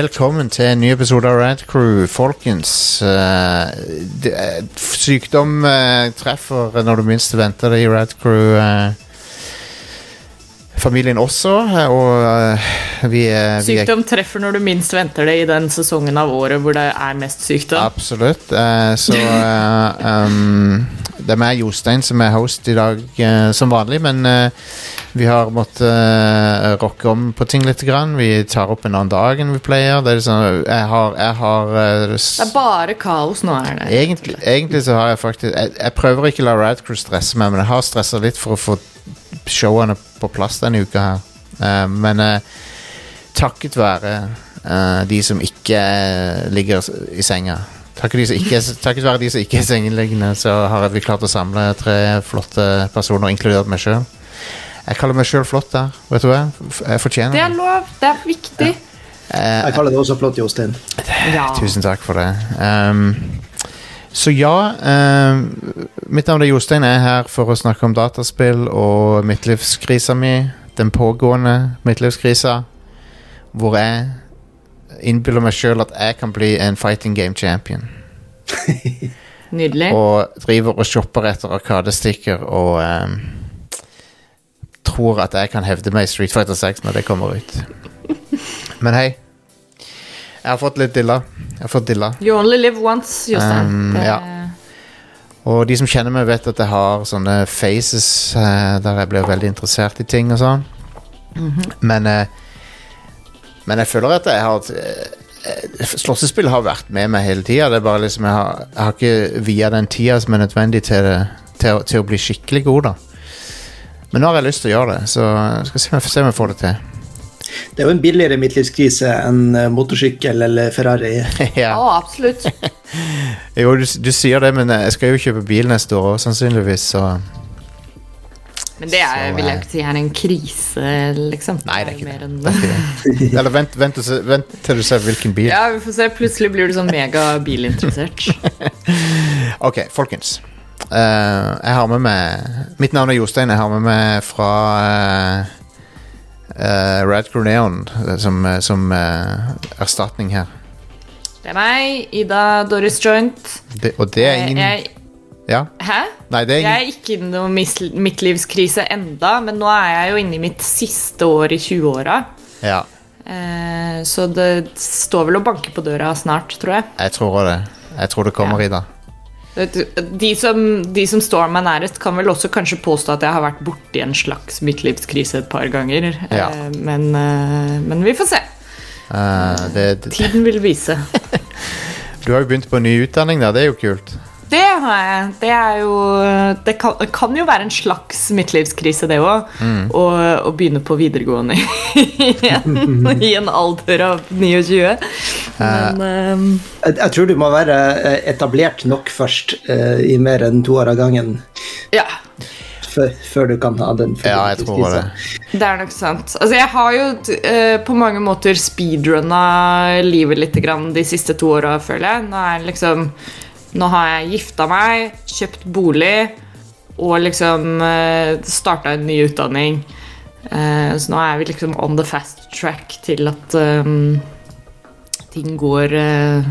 Velkommen til en ny episode av Rad Crew, folkens. Uh, det, sykdom uh, treffer når du minst venter det i Rad Crew. Uh, familien også, og vi, er- vi er Sykdom treffer når du minst venter det i den sesongen av året hvor det er mest sykdom. Absolutt. så um, det er meg, Jostein, som er host i dag eh, som vanlig, men eh, vi har måttet uh, rocke om på ting litt. Grann. Vi tar opp en annen dag enn vi pleier. Det er liksom, jeg har, jeg har eh, Det er bare kaos nå, er det. Egentlig, egentlig så har jeg faktisk jeg, jeg prøver ikke å la Radcrew stresse meg, men jeg har stressa litt for å få showene på plass denne uka her. Eh, men eh, takket være eh, de som ikke eh, ligger i senga Takket, ikke, takket være de som ikke er sengeliggende, så har vi klart å samle tre flotte personer, inkludert meg sjøl. Jeg kaller meg sjøl flott der. Vet du hva? Jeg fortjener Det er lov, det er viktig. Eh, Jeg kaller det også flott, Jostein. Ja. Tusen takk for det. Um, så ja, um, mitt navn er Jostein. Jeg er her for å snakke om dataspill og midtlivskrisa mi. Den pågående midtlivskrisa. Hvor jeg innbiller meg sjøl at jeg kan bli en fighting game champion. Nydelig. Og driver og shopper etter arkadestikker og um, tror at jeg kan hevde meg i Street Fighter 6 når det kommer ut. Men hei. Jeg har fått litt dilla. Jeg har fått dilla. You only live once, Jostein. Um, Det- ja. Og de som kjenner meg, vet at jeg har sånne faces uh, der jeg blir veldig interessert i ting og sånn. Men eh, Men jeg føler at jeg har eh, Slåssespill har vært med meg hele tida. Det er bare liksom jeg har, jeg har ikke via den tida som er nødvendig til, det, til, til å bli skikkelig god, da. Men nå har jeg lyst til å gjøre det, så skal se se om jeg får det til. Det er jo en billigere midtlivskrise enn eh, motorsykkel eller Ferrari. ja. oh, absolutt. Jo, du, du sier det, men jeg skal jo kjøpe bil neste år òg, sannsynligvis, så Men det er, Så, vil jeg eh, ikke si er en krise, liksom. Nei, det er ikke det. Det er ikke det. Eller vent, vent, og se- vent til du ser hvilken bil. Ja, vi får se. Plutselig blir du sånn mega bilinteressert. Ok, folkens. Uh, jeg har med meg Mitt navn er Jostein. Jeg har med meg fra uh, uh, Rad eh, som, eh, som eh, erstatning her. Det er meg, Ida Doris Joint. Det, og det er Eh, ingen Jeg, Ja? hæ? Nei, det er Jeg er ikke i noen midtlivskrise enda, men nå er jeg jo inne i mitt siste år i 20-åra. Ja, Eh, så det står vel og banker på døra snart, tror jeg. jeg tror det. Jeg tror det kommer Ja. i dag. De som, de som står meg nærest, kan vel også kanskje påstå at jeg har vært borti en slags midtlivskrise et par ganger. Ja. Eh, men, eh, men vi får se. Eh, det, det, Tiden vil vise. du har jo begynt på en ny utdanning der, det er jo kult. Det har jeg. Det er jo Det kan, kan jo være en slags midtlivskrise, det òg. Å, å begynne på videregående igjen i en alder av 29. Men um... Jeg, jeg tror du må være eh, etablert nok først uh, i mer enn to år av gangen ja. før, før du kan ha den. Ja, jeg tror det. Det er nok sant. Altså, jeg har jo uh, på mange måter speedrunna livet litt grann de siste to åra, føler jeg. Nå, er liksom, nå har jeg gifta meg, kjøpt bolig og liksom uh, starta en ny utdanning. Eh, så nå er vi liksom on the fast track til at ehm, ting går eh,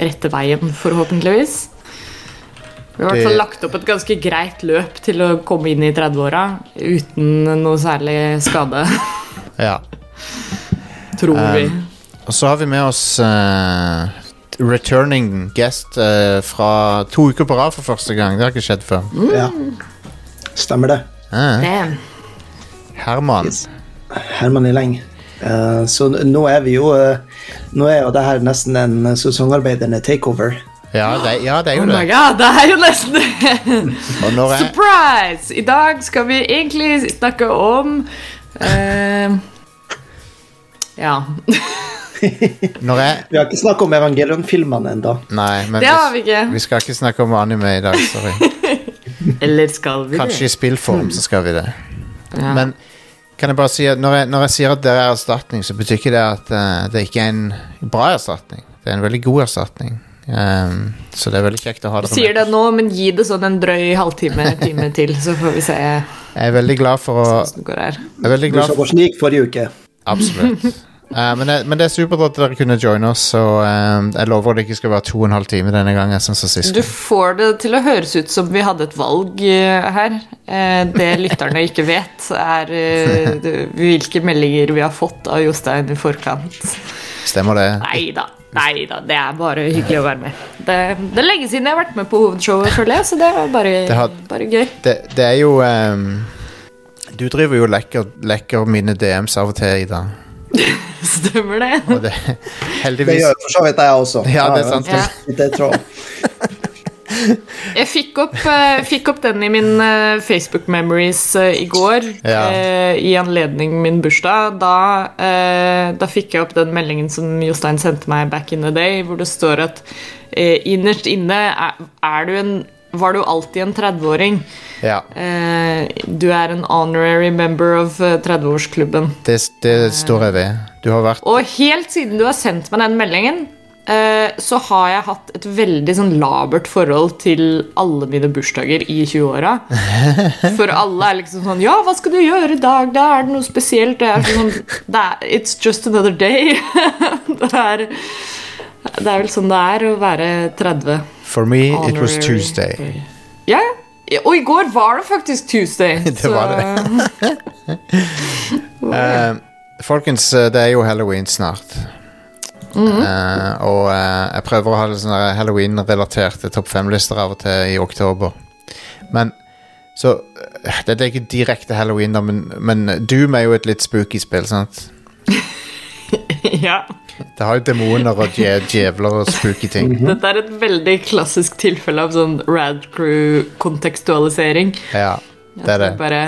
rette veien, forhåpentligvis. Vi har i hvert fall lagt opp et ganske greit løp til å komme inn i 30-åra uten noe særlig skade, Ja. tror vi. Um, Og så har vi med oss eh, returning guest eh, fra to uker på rad for første gang. Det har ikke skjedd før. Ja. Stemmer det. Ah. Damn. Herman. Yes. Herman i leng. Eh, så nå er vi jo uh, Nå er jo det her nesten en sesongarbeidende takeover. Ja, det, ja, det er Oh jo my det. god, det er jo nesten det! Og når jeg, Surprise! I dag skal vi egentlig snakke om uh, Ja. når jeg Vi har ikke snakket om Evangelion-filmene ennå. Nei, men Det har vi ikke. vi skal ikke snakke om anime i dag. Sorry. Eller skal vi Kanskje i spillform så skal vi det. Ja. Men kan jeg bare si at når jeg, når jeg sier at det er erstatning, så betyr ikke det at eh, det ikke er en bra erstatning. Det er en veldig god erstatning. Um, så det er veldig kjekt å ha dere Sier det nå, men gi det sånn en drøy halvtime time til, så får vi se Jeg er veldig glad for å hvordan det går her. Jeg er veldig Du glad så for hvordan det gikk forrige uke. Absolutt. Eh, men, det, men det er supert at dere kunne joine oss, og eh, jeg lover det ikke skal være to og en halv time denne gangen. Sånn som sist. Du får det til å høres ut som vi hadde et valg uh, her. Uh, Det lytterne ikke vet, er hvilke meldinger vi har fått av Jostein i forkant. Stemmer det? Nei da. Det er bare hyggelig å være med. Det, det er lenge siden jeg har vært med på hovedshowet, føler jeg, så det er bare, Det har- bare gøy. Det, det er jo um, Du driver jo lekker, lekker mine DMs av og til, Ida. Stemmer det? Og det Det gjør for så vidt jeg også. Ja, det er sant. Ja. Det tror. Jeg fikk opp, eh, fikk opp den i min eh, Facebook memories eh, i går, Ja. i anledning min bursdag. Da, da fikk jeg opp den meldingen som Jostein sendte meg back in the day, hvor det står at innerst inne er, er du en var du alltid en 30-åring. Ja, Eh, du er en honorary member of eh, 30-årsklubben. det, det står jeg ved. Du har vært Og helt siden du har sendt meg den meldingen, eh, så har jeg hatt et veldig sånn labert forhold til alle mine bursdager i 20-åra. For alle er liksom sånn Ja, hva skal du gjøre i dag? Da er det noe spesielt. Det er sånn det er, It's just another day. det, er, det er vel sånn det er å være 30. For me, it was Tuesday. Ja, og i går var det faktisk Tuesday. Det var Eh, folkens, eh, det er jo halloween snart. Eh, og uh, jeg prøver å ha sånne halloween-relaterte topp fem-lister av og til i oktober. Men så Det er ikke direkte halloween, men, men Doom er jo et litt spooky spill, sant? ja. Det har jo demoner og dje djevler og spooky ting. Dette er et veldig klassisk tilfelle av sånn Rad Crew-kontekstualisering. Ja, det er det. Bare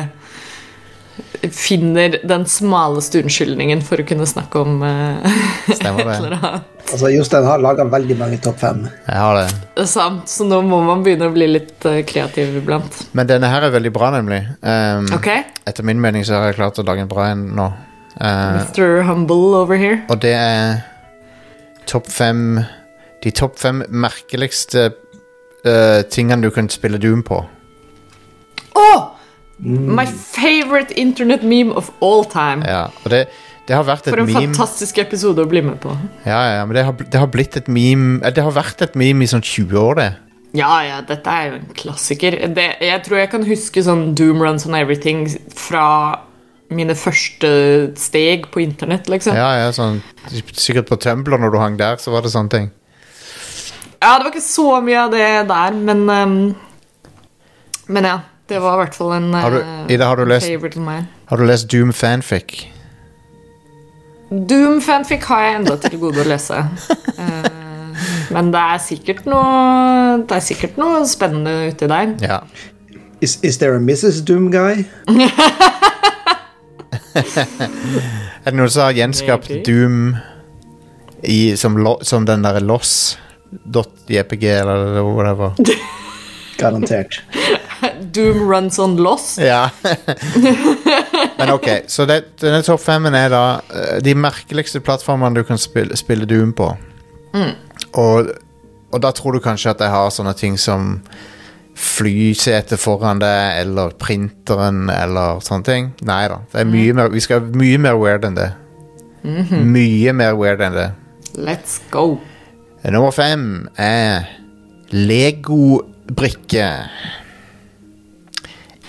finner den smaleste unnskyldningen for å kunne snakke om uh, Stemmer det. Altså, Jostein har laga veldig mange topp fem. Jeg har det. Det er sant, så nå må man begynne å bli litt uh, kreativ iblant. Men denne her er veldig bra, nemlig. Um, Ok? Etter min mening så har jeg klart å lage en bra en nå. Uh, Mr. Humble over here. og det er topp fem De topp fem merkeligste uh, tingene du kan spille Doom på. Åh! My favorite internet meme of all time. Ja, og det, det har vært et meme For en meme fantastisk episode å bli med på. Ja, ja, men det har, det har blitt et meme eh, Det har vært et meme i sånn 20 år, det. Ja, ja, dette er jo en klassiker. Det, jeg tror jeg kan huske sånn Doom Runs and Everything fra mine første steg på internett, liksom. Ja, ja, sånn Sikkert på Tumblr når du hang der, så var det sånne ting. Ja, det var ikke så mye av det der, men um, Men ja. Det var i hvert fall en Har du- eh, Ida, har du lest- favorite of mine. Har du lest Doom fanfic? Doom-fanfic har jeg enda til gode å lese. uh, men det er sikkert noe Det er sikkert noe spennende uti der. Ja. Is, is there a Mrs. Doom guy? Er det noen som har gjenskapt Maybe. Doom i, som, lo, som den derre loss.jpg eller whatever? Garantert. Doom runs on loss. Ja. Men ok, så det, denne topp femmen er da eh, de merkeligste plattformene du kan spille, spille Doom på. Og, og da tror du kanskje at jeg har sånne ting som flysete foran deg, eller printeren, eller sånne ting. Nei da. Mer, vi skal mye mer weird enn det. Mye mer weird enn det. Let's go. Nummer fem er Lego-brikke.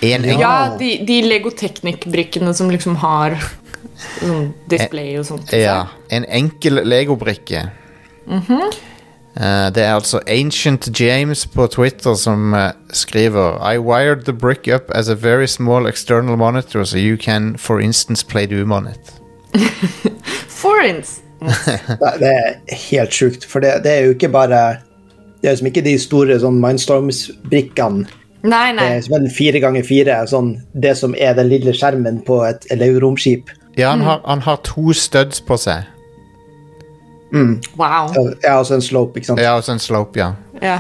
En Ja. Ja, de, de Lego Technic-brikkene som liksom har sånn display og sånt. Ja, en enkel Lego-brikke. Eh, det er altså Ancient James på Twitter som uh, skriver I wired the brick up as a very small external monitor so you can for instance play Doom on it. For instance. Det er helt sjukt, for det, det er jo ikke bare Det er liksom ikke de store sånn Mindstorms-brikkene. Nei, Det er som en fire ganger fire, sånn det som er den lille skjermen på et romskip. Ja, han har, han har to studs på seg. Wow. Ja, altså en slope, ikke sant. Ja, og så en slope, ja. Ja.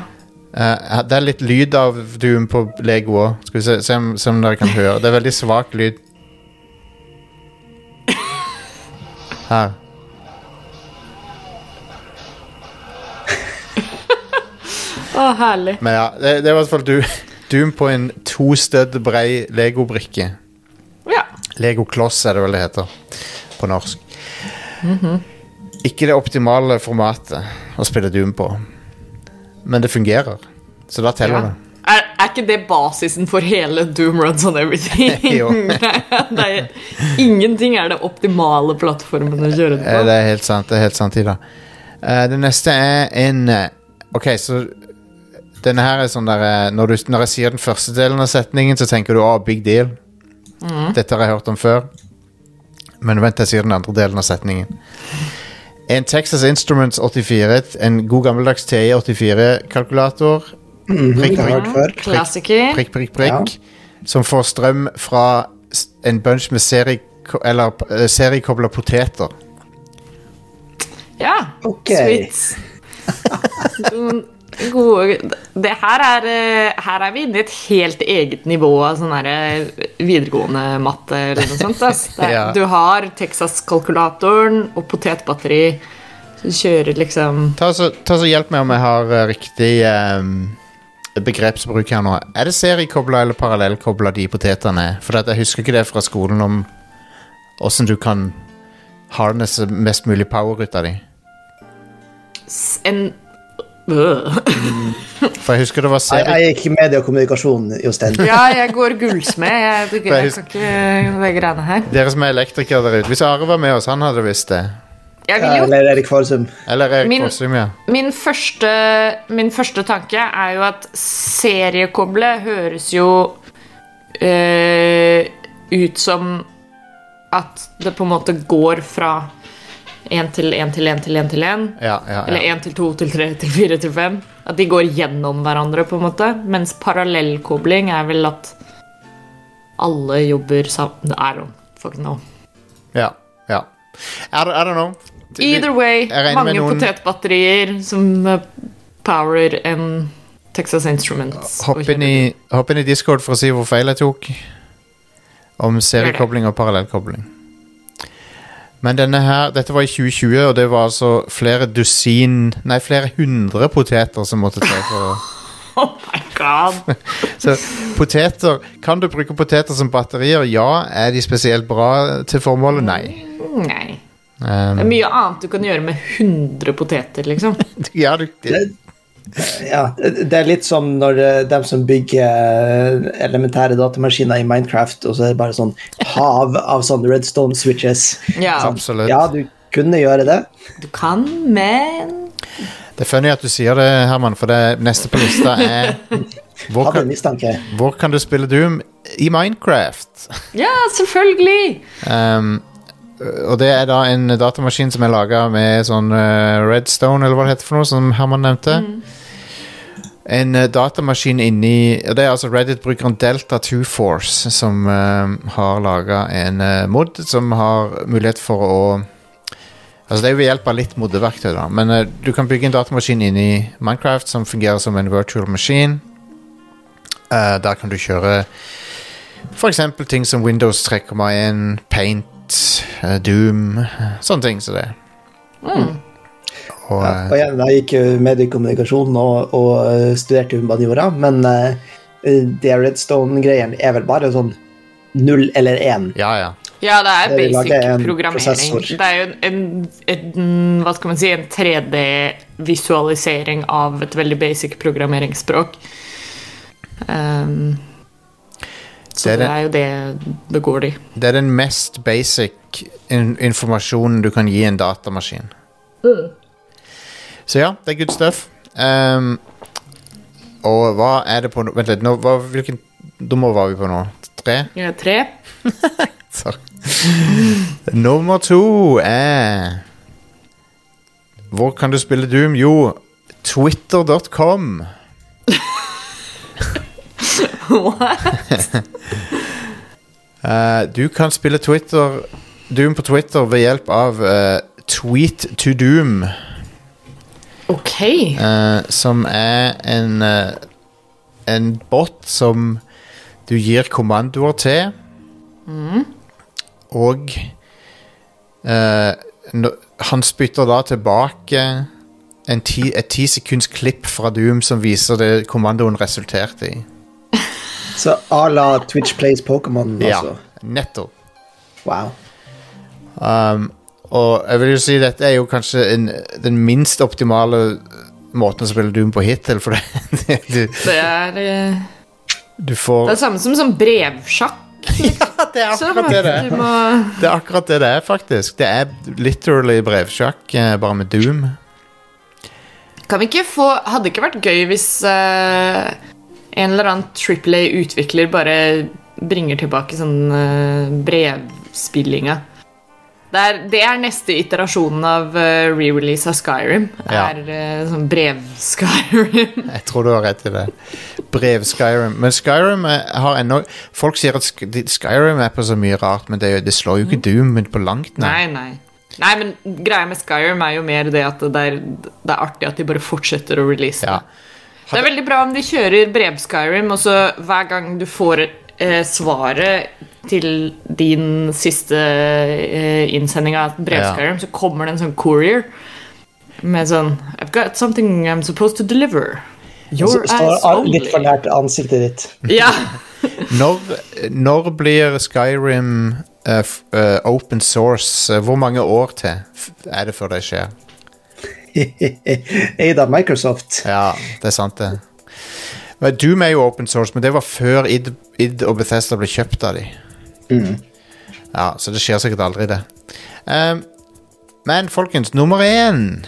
Uh, det er litt lyd av Doom på Lego òg. Skal vi se, se, om, se om dere kan høre. Det er veldig svak lyd. Her. Å, herlig. Men ja, det, det er i hvert fall du, Doom på en to stødd brei Lego-brikke. Ja. Lego-kloss er det vel det heter på norsk. Ikke det optimale formatet å spille Doom på, men det fungerer. Så da teller Ja. Er, er ikke det basisen for hele Doom Runs on Everything? Det er, ingenting er det optimale plattformen å kjøre det. det Eh, på. Det er helt sant, det er helt sant, Ida. Eh, det neste er en eh, Ok, så denne her er sånn der når, du, når jeg sier den første delen av setningen, så tenker du å, big deal. Dette har jeg hørt om før. Men vent, jeg sier den andre delen av setningen. En Texas Instruments 84, en god gammeldags TI 84-kalkulator. Prikk, prikk, prikk, prikk, prikk, prikk. Som får strøm fra en bunch med seri, eller, eh, seriekobla poteter. Ja. Ok. Sweet. Gode Det her er eh, Her er vi inne i et helt eget nivå av sånn eh, videregående matte eller noe sånt. Altså. Ja. Du har Texas-kalkulatoren og potetbatteri. Så du kjører liksom Ta så, ta så Hjelp meg om jeg har eh, riktig um, begrepsbruk her nå. Er det seriekobla eller parallellkobla de potetene? For jeg husker ikke det fra skolen om åssen du kan harnesse mest mulig power ut av de. en. For jeg husker det var Jeg, jeg gikk i media og kommunikasjon, Jostein. Ja, jeg går gullsmed. Jeg, jeg, jeg jeg kan ikke det greiene her. Dere som er elektrikere der ute. Hvis Are var med oss, han hadde visst det. Jeg vil jo Eller Erik Farsum. Eller Erik Min- Fossum, ja. Min første, min første tanke er jo at seriekoble høres jo øh, ut som at det på en måte går fra én til én til én til én til én. Ja, ja, Eller ja. én til to til tre til fire til fem. At de går gjennom hverandre, på en måte. Mens parallellkobling er vel at alle jobber sammen I don't fucking know. ja, ja. I, don't- I don't know. Either way, mange noen- potetbatterier som power powerer en Texas Instruments. Hopp inn, i, hopp inn i Discord for å si hvor feil jeg tok. Om seriekobling og parallellkobling. Men denne her, dette var i 2020, og det var altså flere dusin Nei, flere hundre poteter som måtte til for å Oh my god! Så poteter Kan du bruke poteter som batterier? Ja. Er de spesielt bra til formålet? Nei. Nei. Det Um, er mye annet du kan gjøre med 100 poteter, liksom. ja, du, Det, ja, det er litt som når de som bygger eh, elementære datamaskiner i Minecraft, og så er det bare sånn hav av sånne redstone switches. Ja, absolutt. Ja, du kunne gjøre det. du kan, men Det er funny at du sier det, Herman, for det neste på lista er hvor kan, mistanke. hvor kan du spille Doom i Minecraft? Ja, selvfølgelig! Um, og det er da en datamaskin som er laga med sånn uh, Redstone, eller hva det heter for noe, som Herman nevnte. En uh, datamaskin inni og Det er altså Reddit-brukeren Delta2Force som uh, har laga en eh, mod som har mulighet for å Altså Det er jo ved hjelp av litt moddeverktøy, da. Men eh, du kan bygge en datamaskin inni Minecraft som fungerer som en virtual machine. Eh, der kan du kjøre f.eks. ting som Windows 3,1, Paint, eh, Doom, sånne ting som det. Og, Ja, eh, og igjen, jeg gikk jo mediekommunikasjon og, og eh, studerte humaniora, men uh, de redstone-greiene er vel bare sånn null eller én. ja, ja. Ja, det er basic programmering. prosessor. Det er jo en, en, en Hva skal man si En 3D-visualisering av et veldig basic programmeringsspråk. Um, så Det er det, er jo det det går i. Det er den mest basic in informasjonen du kan gi en datamaskin. Så ja, det er good stuff. Um, og hva er det på Vent litt, nå, hva, hvilken nummer var vi på nå? Tre? Ja, tre. Sorry. Nummer to er Hvor kan du spille Doom? Jo, twitter.com. Eh, du kan spille Twitter Doom på Twitter ved hjelp av uh, Tweet to Doom, Ok. Uh, som er en En bot som du gir kommandoer til. Og eh, nå- han spytter da tilbake en ti, et ti sekunds klipp fra Doom som viser det kommandoen resulterte i. Så à la Twitch Plays Pokémon, altså? Ja, nettopp. Wow. Um, Og jeg vil jo si dette er jo kanskje en, den minst optimale måten å spille Doom på hittil, for det, du, Det er du får Det er samme som sånn brevsjakk. Ja, det er akkurat det det er. må Det er akkurat det det er, faktisk. Det er literally brevsjakk, eh, bare med Doom. Kan vi ikke få Hadde ikke vært gøy hvis eh, en eller annen Triple A-utvikler bare bringer tilbake sånn uh, brevspillinga? Det er, det er neste iterasjonen av eh, re-release av Skyrim. Ja. Er eh, sånn brev-Skyrim. Jeg tror du har rett i det. Brev-Skyrim. Men Skyrim har ennå Folk sier at Skyrim er på så mye rart, men det, det slår jo ikke Doom på langt Nei, Nei, nei. Nei, men greia med Skyrim er jo mer det at det er, det er artig at de bare fortsetter å release Ja. Det. Er veldig bra om de kjører brev-Skyrim, og så hver gang du får eh, svaret til din siste eh, innsending av brev-Skyrim, så kommer det en sånn courier med sånn I've got something I'm supposed to deliver. Så Your står eyes al- litt for only. nært ansiktet ditt. Ja. Når, når blir Skyrim uh, eh, open source? Uh, Hvor mange år til er det før det skjer? Eid av Microsoft. Ja, det er sant, det. Men Doom er jo open source, men det var før id, id og Bethesda ble kjøpt av de. Ja, så det skjer sikkert aldri, det. Um, men folkens, nummer én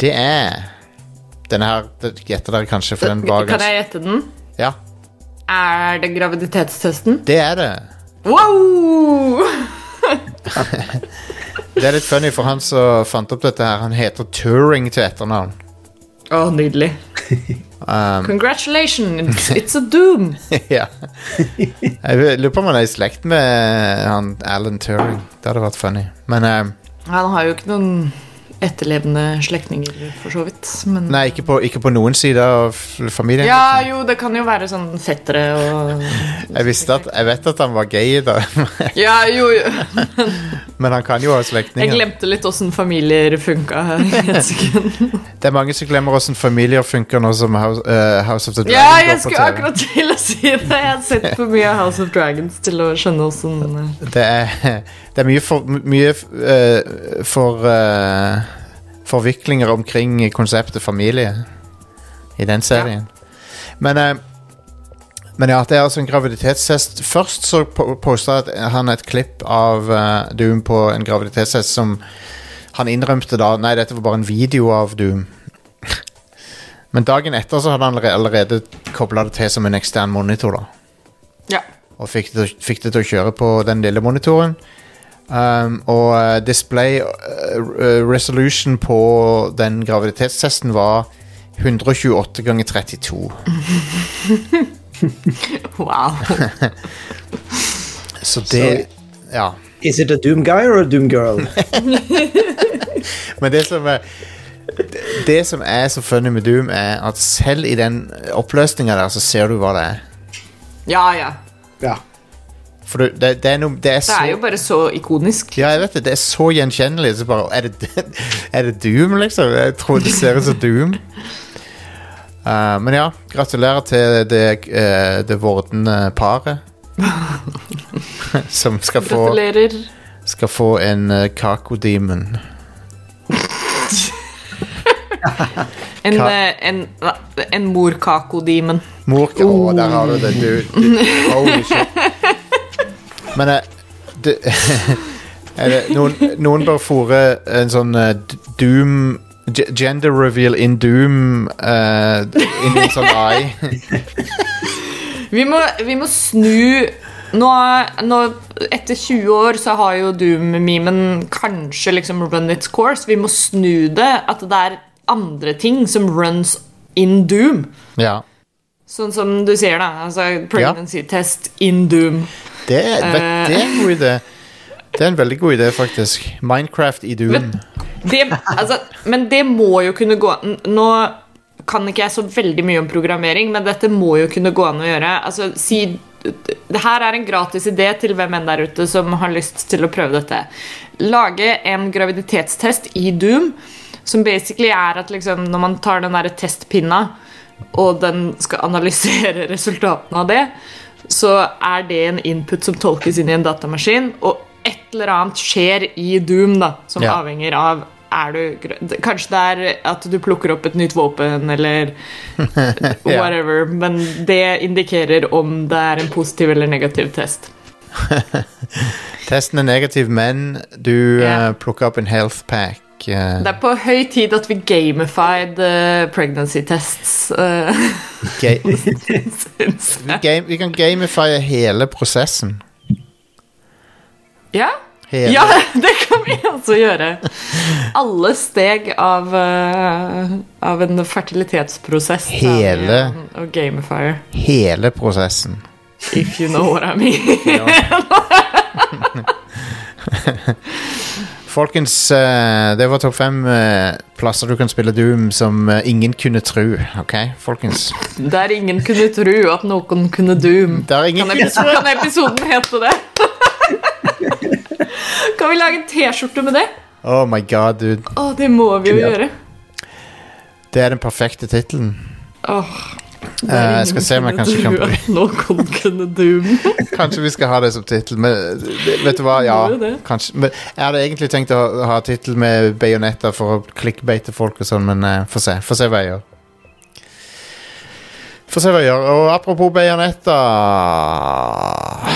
Det er Denne her det gjetter dere kanskje, for den var Kan jeg gjette den? Ja, Er det graviditetstesten? det er det. Wow! Det er litt funny, for han som fant opp dette her, han heter Turing til etternavn. Å, nydelig. Um, Congratulations, it's a doom. ja. Jeg lurer på om han er i slekt med han Alan Turing. Det hadde vært funny. Men um, Han har jo ikke noen etterlevende slektninger, for så vidt. Men Nei, ikke på, ikke på noen side av familien. Ja, jo, det kan jo være sånn fettere og Jeg visste at, jeg vet at han var gay, da. Ja, jo, jo. men han kan jo ha Jeg glemte litt åssen familier funka. Det er mange som glemmer hvordan familier funker nå som House, uh, House of the Dragon Ja, jeg går på skulle akkurat til å si det. Jeg har sett for mye av House of Dragons til å skjønne åssen Det er, det er mye for Mye uh, for uh, forviklinger omkring konseptet familie i den serien. Men uh, Men ja, det er altså en graviditetstest. Først så po- posta han et klipp av Doom på en graviditetstest som han innrømte da Nei, dette var bare en video av Doom. Men dagen etter så hadde han allerede kobla det til som en ekstern monitor. da Ja. og fikk det, fikk det til å kjøre på den lille monitoren. Um, og eh, display eh, resolution på den graviditetstesten var 128 ganger 32. Wow. Så det Ja. Is it a Doom guy or a Doom girl? Men det som er det- Det som er så funny med Doom, er at selv i den oppløsninga der, så ser du hva det er. Ja, ja. Ja. For det, det, det er noe Det er Det er jo bare så ikonisk. Ja, jeg vet det. Det er så gjenkjennelig. Så bare, er, det, er det Doom, liksom? Jeg tror det ser ut som Doom. Uh, men ja, gratulerer til det, uh, det vordende paret. Som skal få, Gratulerer. skal få en uh, kakodemon. En, Ka- en, en, en morkakodemon. Mor Å, der har du det, du holy shit. Men uh, det, det, noen, noen bør fòre en sånn uh, Doom Gender reveal in Doom uh, inn i en sånn eye. Vi må, vi må snu nå, nå, Etter 20 år så har jo Doom-memen kanskje liksom run its course. Vi må snu det. At det er andre ting som runs in Doom. Ja. Sånn som du sier, da. Altså pregnancy test in Doom. Det, vet, det er en god idé. Det er en veldig god idé, faktisk. Minecraft i Doom. Men det, altså, men det må jo kunne gå an Nå kan ikke jeg så veldig mye om programmering, men dette må jo kunne gå an å gjøre. Altså, si det her er en gratis idé til hvem enn der ute som har lyst til å prøve dette. Lage en graviditetstest i Doom, som basically er at liksom, når man tar den der testpinna, og den skal analysere resultatene av det, så er det en input som tolkes inn i en datamaskin, og et eller annet skjer i Doom da, som Ja. avhenger av er du, Kanskje det er at du plukker opp et nytt våpen, eller whatever. Men det indikerer om det er en positiv eller negativ test. Testen er negativ, men du Ja. uh, plukker opp en health pack. Eh, Det er på høy tid at vi gamified uh, pregnancy tests. Uh, okay. vi, game, vi kan gamify hele prosessen. ja? Hele. ja, det kan vi altså gjøre. Alle steg av, eh, av en fertilitetsprosess. er Hele. en- Og gamifier. Hele prosessen. If you know what I mean. Folkens, eh, det var topp fem eh, plasser du kan spille Doom som eh, ingen kunne tro. Ok, folkens? Der ingen kunne tro at noen kunne doom. Det er ingen Kan, episoden, kan episoden hete det? kan vi lage en T-skjorte med det? Oh my god, dude. Oh, det må vi jo Ja. gjøre. Det er den perfekte tittelen. Åh, Eh, jeg skal se om jeg kanskje kan doom. Kanskje vi skal ha det som tittel, men vet du hva? Ja, kanskje. Men jeg hadde egentlig tenkt å ha tittel med bajonetter for å klikkbeite folk og sånn, men uh, få se. Få se hva jeg gjør. Få se hva jeg gjør. Og apropos bajonetter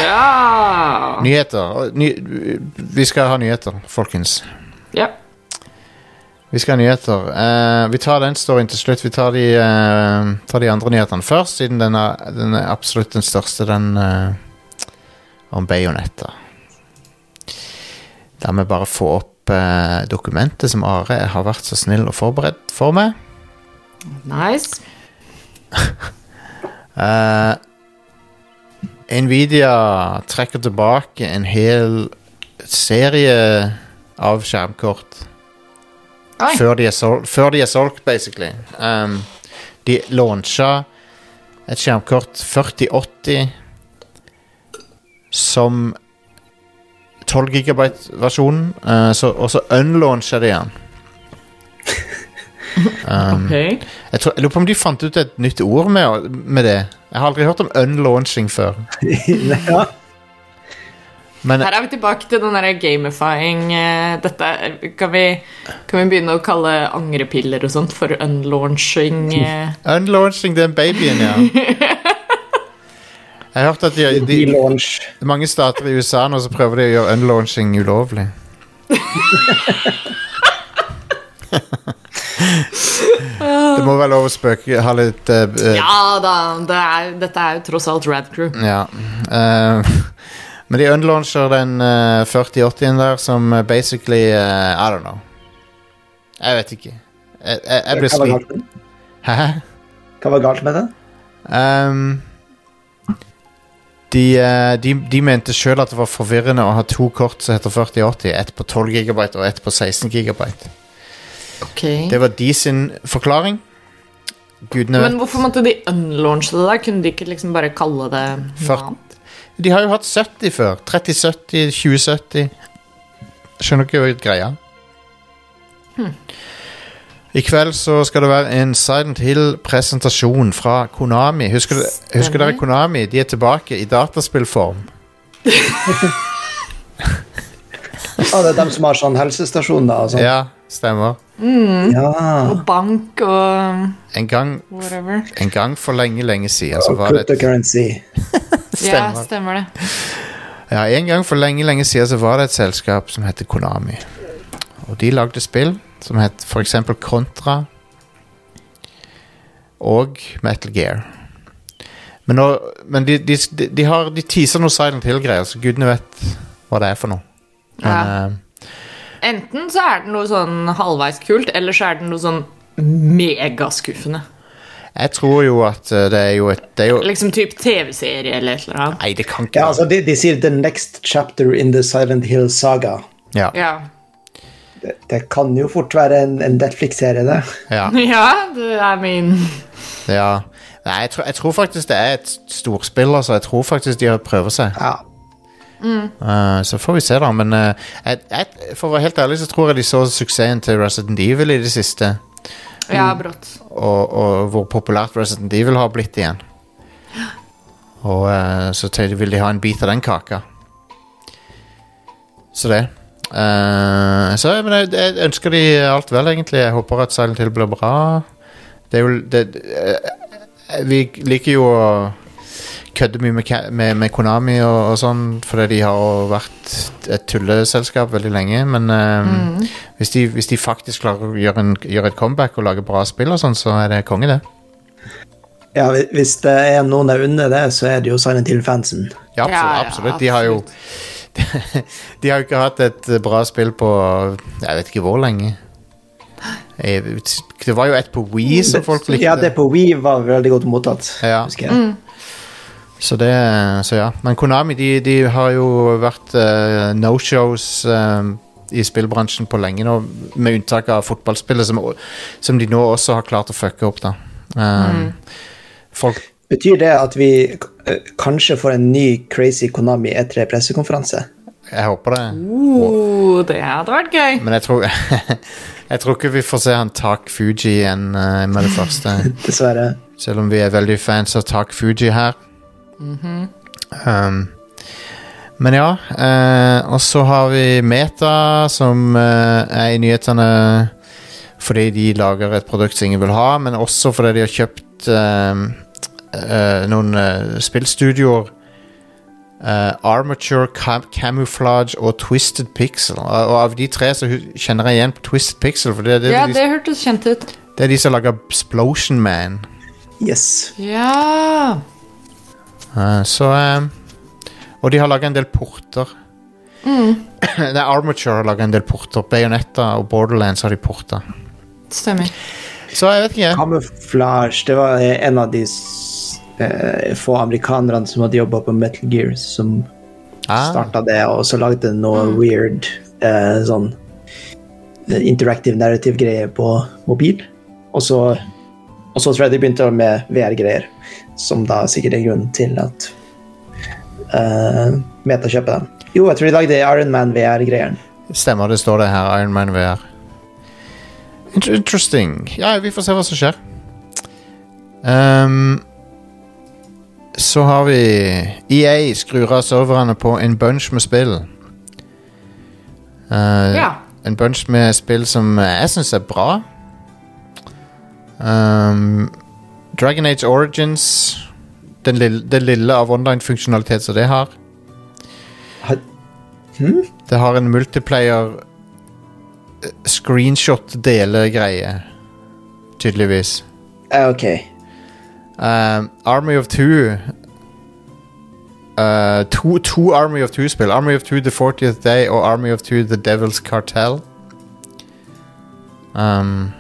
Ja! Nyheter. Ny, vi skal ha nyheter, folkens. ja. Vi skal ha nyheter. Uh, vi tar den storyen til slutt. Vi tar de, uh, tar de andre nyhetene først, siden den er, den er absolutt den største, den uh, om bajonetter. Må vi bare få opp dokumentet som Are har vært så snill og forberedt for meg. Nice. Nvidia trekker tilbake en hel serie av skjermkort. Før de, er sol før de er solgt, basically. Um, de launcha et skjermkort 4080 som 12 gigabyte-versjonen, uh, og så unlauncha de den. Um, Ok. jeg, tror, jeg lurer på om de fant ut et nytt ord med, med det. Jeg har aldri hørt om unlaunching før. ja. Men Her er vi tilbake til den der gamifying. eh, Dette er- kan vi, kan vi begynne å kalle angrepiller og sånt for unlaunching? eh? unlaunching den babyen, ja. Jeg har hørt at de, de, de, mange stater i USA nå så prøver de å gjøre unlaunching ulovlig. det må være lov å spøke Ha litt eh, eh, Ja da, det er, dette er jo tross alt Rad Crew. ja. Eh, men de unlauncher den uh, 4080-en der som eh, basically uh, I don't know. Jeg vet ikke. Jeg, jeg, jeg blir? Hæ? Hva var galt med den? Um, de, uh, de, de mente sjøl at det var forvirrende å ha to kort som heter 4080. Ett på 12 GB og ett på 16 GB. Okay. Det var de sin forklaring. Gudene Men hvorfor måtte de unlaunche det? da? Kunne de ikke liksom bare kalle det noe annet? De har jo hatt 70 før. 3070, 2070. Skjønner ikke greia. I kveld så skal det være en Silent Hill-presentasjon fra Konami. Husker, du- husker dere Konami? De er tilbake i dataspillform. Ah, det er dem som har sånn helsestasjon, da. sånn. Ja, stemmer. Ja. Og bank og En gang, whatever. en gang for lenge, lenge siden så var det et, cryptocurrency. Ja, Stemmer. stemmer det. Ja, en gang for lenge, lenge siden så var det et selskap som heter Konami. Og de lagde spill som het for eksempel Contra og Metal Gear. Men, nå, men de, de, de, de har De teaser noe Silent Hill-greier, så gudene vet hva det er for noe. Men, Ja. eh, Enten så er det noe sånn halvveis kult, eller så er det noe sånn megaskuffende. Jeg tror jo at eh, det er jo et det er jo, Liksom typ TV-serie eller et eller annet. Nei, det kan ikke Ja, altså, de, de sier 'the next chapter in the Silent Hill saga'. ja, Ja. Det, det kan jo fort være en, en Netflix-serie, det. ja, ja, det er min ja. Nei, jeg tror, jeg tror faktisk det er et storspill, altså. Jeg tror faktisk de har prøver seg. Ja. Eh, så får vi se, da. Men uh, jeg, jeg, for å være helt ærlig så tror jeg de så suksessen til Resident Evil i det siste. Ja, brått. Og, og hvor populært Resident Evil har blitt igjen. Og uh, så vil de ha en bit av den kaka. Så det. Uh, så men jeg, jeg ønsker de alt vel, egentlig. Jeg håper at Silent Hill blir bra. Det er jo det, uh, Vi liker jo å kødde mye med, med, med Konami og, og sånn, fordi de har vært et tulleselskap veldig lenge. Men eh, hvis, de, hvis de faktisk klarer å gjøre, en, gjøre et comeback og lage bra spill, og sånn, så er det konge, det. Ja, Hvis det er noen der under det, så er det jo Silent Hill-fansen. Ja, absolutt. Ja, ja, absolutt. De har jo De har jo ikke hatt et bra spill på jeg vet ikke hvor lenge. Det var jo et på Wii som folk likte. Ja, det på Wii var veldig godt mottatt. Ja. husker jeg. Så det, så ja. Men Konami de, de har jo vært uh, no-shows uh, i spillbransjen på lenge nå, med unntak av fotballspillet, som, som de nå også har klart å fucke opp. da. Um, Folk Betyr det at vi kanskje får en ny Crazy Konami E3 pressekonferanse? Jeg håper det. Uh, det hadde vært gøy. Men jeg tror Jeg tror ikke vi får se han Tak Fuji igjen uh, med det første. Dessverre. Selv om vi er veldig fans av Tak Fuji her. Um, men ja. Uh, og så har vi Meta, som uh, er i nyhetene fordi de lager et produkt som ingen vil ha, men også fordi de har kjøpt uh, eh, noen spillstudioer. eh, Armature, Cam Camouflage og Twisted Pixel. Og, og av de tre så kjenner jeg igjen på Twisted Pixel, for det, det, Ja, de, det hørtes kjent ut. det er de som lager Explosion Man. Yes. Ja. Eh, så eh, Og de har laga en del porter. Nei, Armature har laga en del porter. Bayonetta og Borderlands har de porter. Stemmer. Så jeg vet ikke. Camouflage, det var en av de eh, få amerikanerne som hadde jobba på Metal Gear, som Ah, starta det, og så lagde noe weird eh, sånn eh, interactive narrative-greier på mobil. Og så, og så tror jeg de begynte med VR-greier, som da sikkert er grunnen til at uh, Meta kjøper dem. Jo, jeg tror de lagde Iron Man VR-greier. stemmer, det står det her. Iron Man VR. Interesting. Ja, vi får se hva som skjer. Um, så har vi EA skrur av serverne på en bunch med spill. Uh, Ja. En bunch med spill som jeg syns er bra. Um, Dragon Age Origins den lille, Det lille av online-funksjonalitet som det har. Har- Det har en multiplayer screenshot-dele-greie. tydeligvis. Eh, ok. Um, Army of Two uh, to, to Army of Two-spill. Army of Two The 40th Day og Army of Two The Devil's Cartel. Um,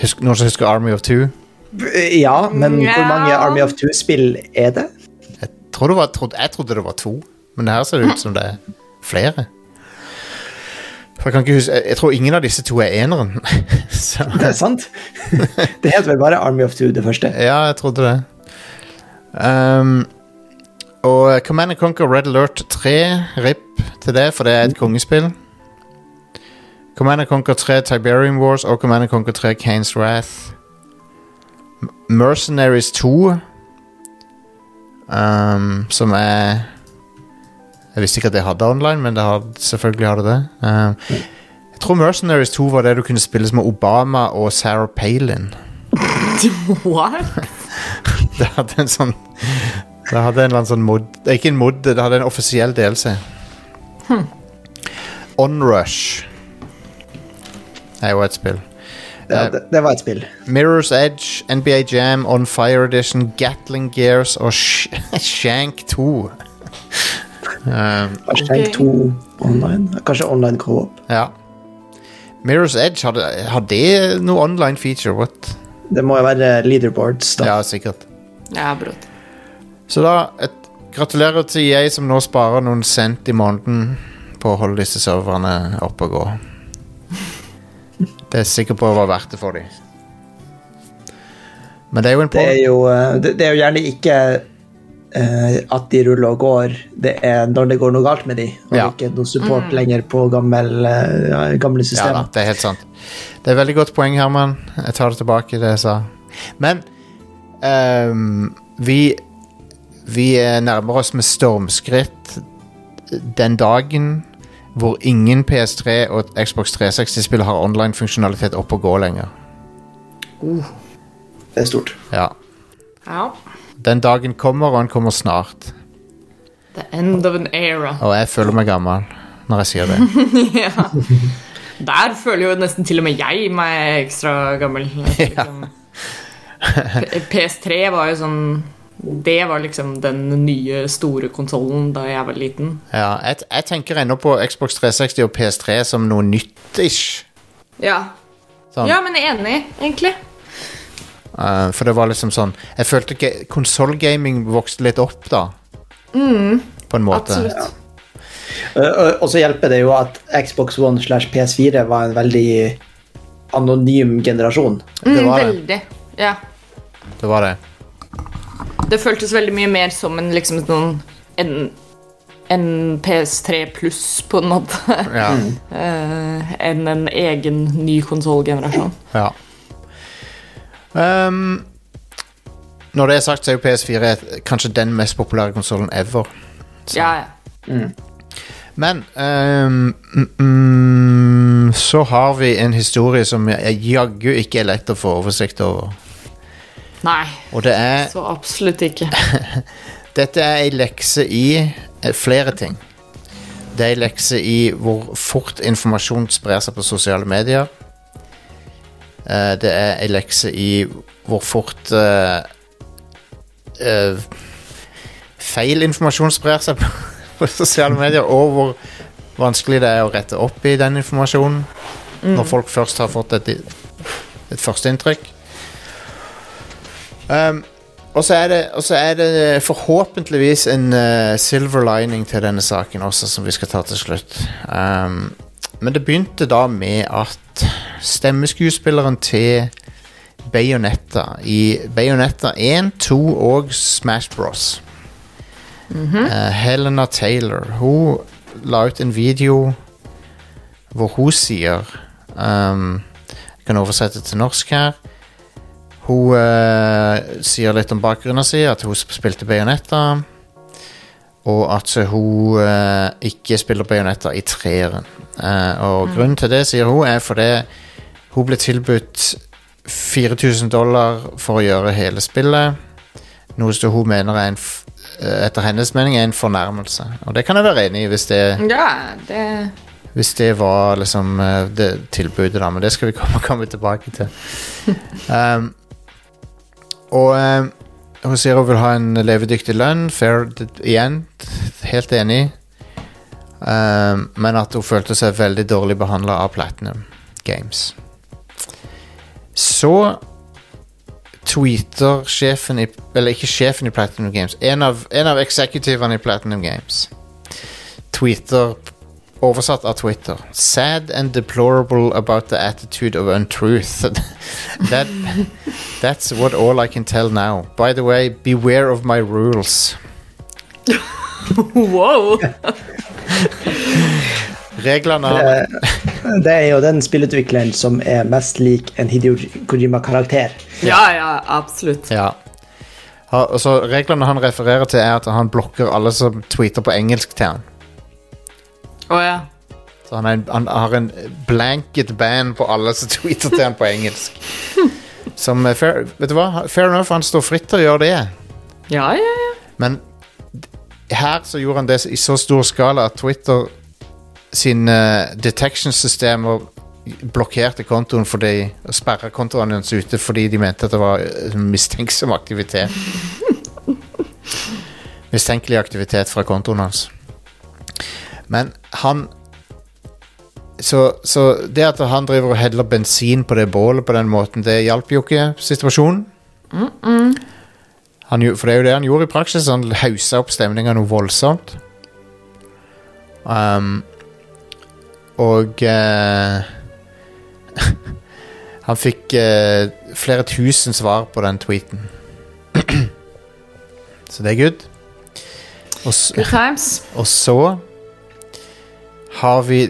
husk, noen som husker Army of Two? B- Ja, men Ja. hvor mange Army of Two-spill er det? Jeg, tror det var, trodde, jeg trodde det var to, men her ser det ut som det er flere. For jeg, kan ikke huske, jeg, tror ingen av disse to er eneren. Så, Det er sant? Det heter vel bare Army of Two, det første. ja, jeg trodde det. Um, og Command and Conquer Red Alert 3, RIP til det, for det er et kongespill. Command and Conquer 3 Tiberium Wars og Command and Conquer 3 Kane's Wrath. Mercenaries 2, um, som er Jeg visste ikke at det hadde online, men det har, selvfølgelig har det det. Um, jeg tror Mercenaries 2 var det du kunne spille som Obama og Sarah Palin. What? Det hadde en sånn Det hadde en eller annen sånn mod Ikke en mod, det hadde en offisiell DLC. Onrush er jo et spill. Ja, det, det var et spill. Mirror's Edge, NBA Jam, On Fire Edition, Gatling Gears og Sh Shank 2. um, Ok. 2 online. Kanskje online co-op. ja. Mirror's Edge, hadde, har det noe online feature? What? Det må jo være leaderboards, da. Ja, sikkert. Ja, brått. Så da, et, gratulerer til jeg som nå sparer noen cent i måneden på å holde disse serverne oppe og gå. Det er jeg sikker på var verdt det for dem. Men det er jo en Det er jo, eh, det, det er jo gjerne ikke uh, at de ruller og går, det er når det går noe galt med de, og Ja. ikke noe support lenger på gammel, uh, gamle Ja da, det er helt sant. Det er et veldig godt poeng, Herman. Jeg tar det tilbake, det jeg sa. Men um, vi Vi nærmer oss med stormskritt den dagen hvor ingen PS3 og Xbox 360-spill har online-funksjonalitet opp og gå lenger. Det er stort. Ja. Ja. Den dagen kommer, og den kommer snart. The end of an era. Og jeg føler meg gammel når jeg sier det. ja. Der føler jo nesten til og med jeg meg ekstra gammel. Ja. PS3 var jo sånn Det var liksom den nye, store konsollen da jeg var liten. Ja, jeg, jeg tenker ennå på Xbox 360 og PS3 som noe nytt-ish. Ja. Sånn. ja, men enig, egentlig. Uh, for det var liksom sånn Jeg følte ikke konsollgaming vokste litt opp da. På en måte. Absolutt. Uh, og- Og så hjelper det jo at Xbox One slash PS4 var en veldig anonym generasjon. Det Mm, var det. veldig. Ja. Det var det. Det føltes veldig mye mer som en liksom noen, en, en PS3 pluss, på en måte, Ja. uh, enn en egen ny konsollgenerasjon. ja. Um, når det er sagt, så er jo PS4 kanskje den mest populære konsollen ever. Ja, ja. Men um, mm, mm, så har vi en historie som jeg jaggu ikke er lett å få oversikt over. Nei, Og det er så absolutt ikke. Dette er ei lekse i eh, flere ting. Det er ei lekse i hvor fort informasjon sprer seg på sosiale medier. Eh, det er ei lekse i hvor fort uh, uh, feil informasjon sprer seg på, på sosiale medier, og hvor vanskelig det er å rette opp i den informasjonen når folk først har fått et, et førsteinntrykk. Um, og så er det, og så er det forhåpentligvis en uh, silver lining til denne saken også, som vi skal ta til slutt. Um, men det begynte da med at stemmeskuespilleren til Bayonetta i Bayonetta 1, 2 og Smash Bros. Eh, Helena Taylor Hun la ut en video hvor hun sier um, Jeg kan oversette til norsk her. Hun uh, sier litt om bakgrunnen sin, at hun spilte Bayonetta. Og at hun uh, ikke spiller Bayonetta i treeren. Eh, og grunnen til det, sier hun, er fordi hun ble tilbudt 4000 dollar for å gjøre hele spillet. Noe som hun mener er en etter hennes mening er en fornærmelse. Og det kan jeg være enig i hvis det, Ja, det hvis det var liksom det tilbudet, da. Men det skal vi komme, komme tilbake til. Um, og eh, hun vil ha en levedyktig lønn. Fair igjen. Helt enig. Um, men at hun følte seg veldig dårlig behandla av Platinum Games. Så tweeter sjefen i Eller ikke sjefen i Platinum Games. En av, en av eksekutivene i Platinum Games tweeter Oversatt av Twitter. Sad and deplorable about the attitude of untruth. that, that's what all I can tell now. By the way, beware of my rules. Wow! Reglene har Det er jo den spillutvikleren som er mest lik en Hideo Kojima-karakter. Ja, ja, absolutt. Ja. Ha, Reglene han refererer til, er at han blokker alle som tweeter på engelsk til han. Å ja. Så han, en, han har en blanket ban på alle som tweeter til han på engelsk. Som eh, fair, Vet du hva? Fair enough, han står fritt til å gjøre det. Ja, ja, ja. Men her så gjorde han det i så stor skala at Twitter sine detection-systemer blokkerte kontoen fordi sperra kontoen hans ute fordi de mente at det var eh, mistenksom aktivitet. Mistenkelig aktivitet fra kontoen hans. Men han så, så det at han driver og heller bensin på det bålet på den måten, det hjalp jo ikke situasjonen. Han, for det er jo det han gjorde i praksis. Han haussa opp stemninga noe voldsomt. Um, og uh, Han fikk uh, flere tusen svar på den tweeten. Så det er good. Og, Good times. og så har vi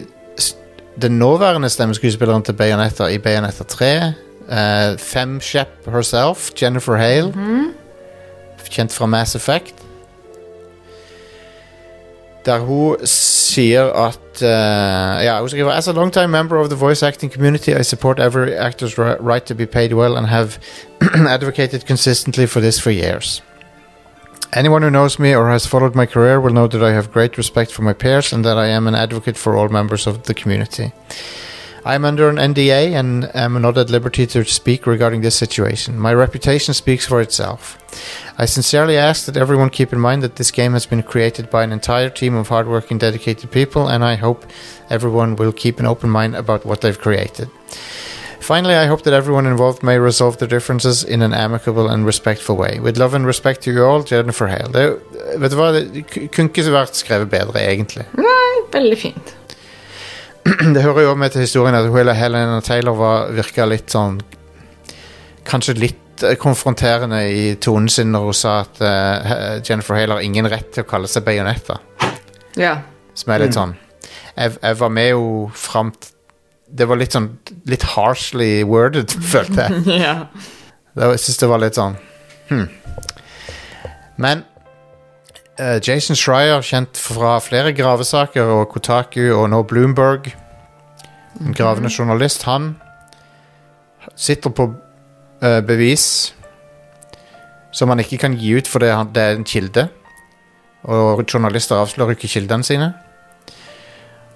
den nåværende stemmeskuespilleren til Bayonetta i Bayonetta 3. Uh, Fem Shep herself, Jennifer Hale. Kjent fra Mass Effect. Der hun sier at uh, Ja, hun skriver As a long time member of the voice acting community, I support every actor's ri- right to be paid well and have advocated consistently for this for years. Anyone who knows me or has followed my career will know that I have great respect for my peers and that I am an advocate for all members of the community. I am under an NDA and am not at liberty to speak regarding this situation. My reputation speaks for itself. I sincerely ask that everyone keep in mind that this game has been created by an entire team of hardworking, dedicated people, and I hope everyone will keep an open mind about what they've created. Finally, I hope that everyone involved may resolve their differences in an amicable and respectful way. With love and respect to you all, Jennifer Hale. Det, vet du hva, det kunne ikke vært skrevet bedre, egentlig. Nei, veldig fint. Det hører jo med til historien at hun, Helena Taylor var, virka litt sånn Kanskje litt eh, konfronterende i tonen sin når hun sa at uh, Jennifer Hale har ingen rett til å kalle seg Bayonetta. Ja. Som er litt sånn Jeg, jeg var med henne fram Det var litt sånn Litt harshly worded, følte jeg. ja. Det var- Jeg syns det var litt sånn hmm. Men uh, Jason Schreier, kjent fra flere gravesaker, og Kotaku og nå Bloomberg, en gravende journalist, han sitter på uh, bevis som han ikke kan gi ut fordi det, det er en kilde. Og journalister avslører ikke kildene sine.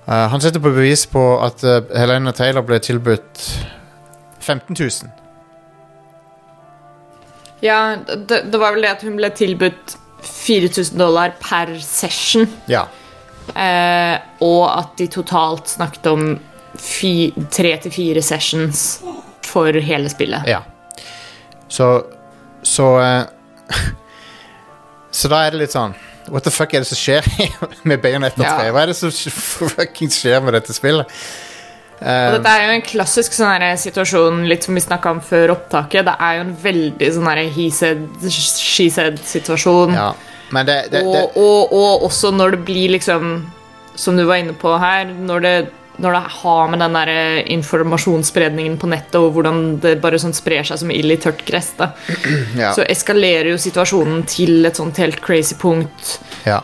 Eh, han sitter på bevis på at eh, Helena Taylor ble tilbudt 15 000. ja det, det var vel det at hun ble tilbudt 4000 dollar per session. Ja. Eh, og at de totalt snakket om fi, tre til fire sessions for hele spillet. Ja. Så Så eh, Så da er det litt sånn What the fuck er det som skjer med Bayonetta 3? Ja. Hva er det som fucking skjer med dette spillet? Og Eh, dette er jo en klassisk sånn situasjon, litt som vi snakka om før opptaket. Det er jo en veldig sånn he said, she said-situasjon. ja. Men det, det, det og, og, og også når det blir liksom Som du var inne på her Når det, når det har med den der informasjonsspredningen på nettet Og hvordan det bare sånn sprer seg som ild i tørt gress da. ja, Så eskalerer jo situasjonen til et sånt helt crazy punkt ja.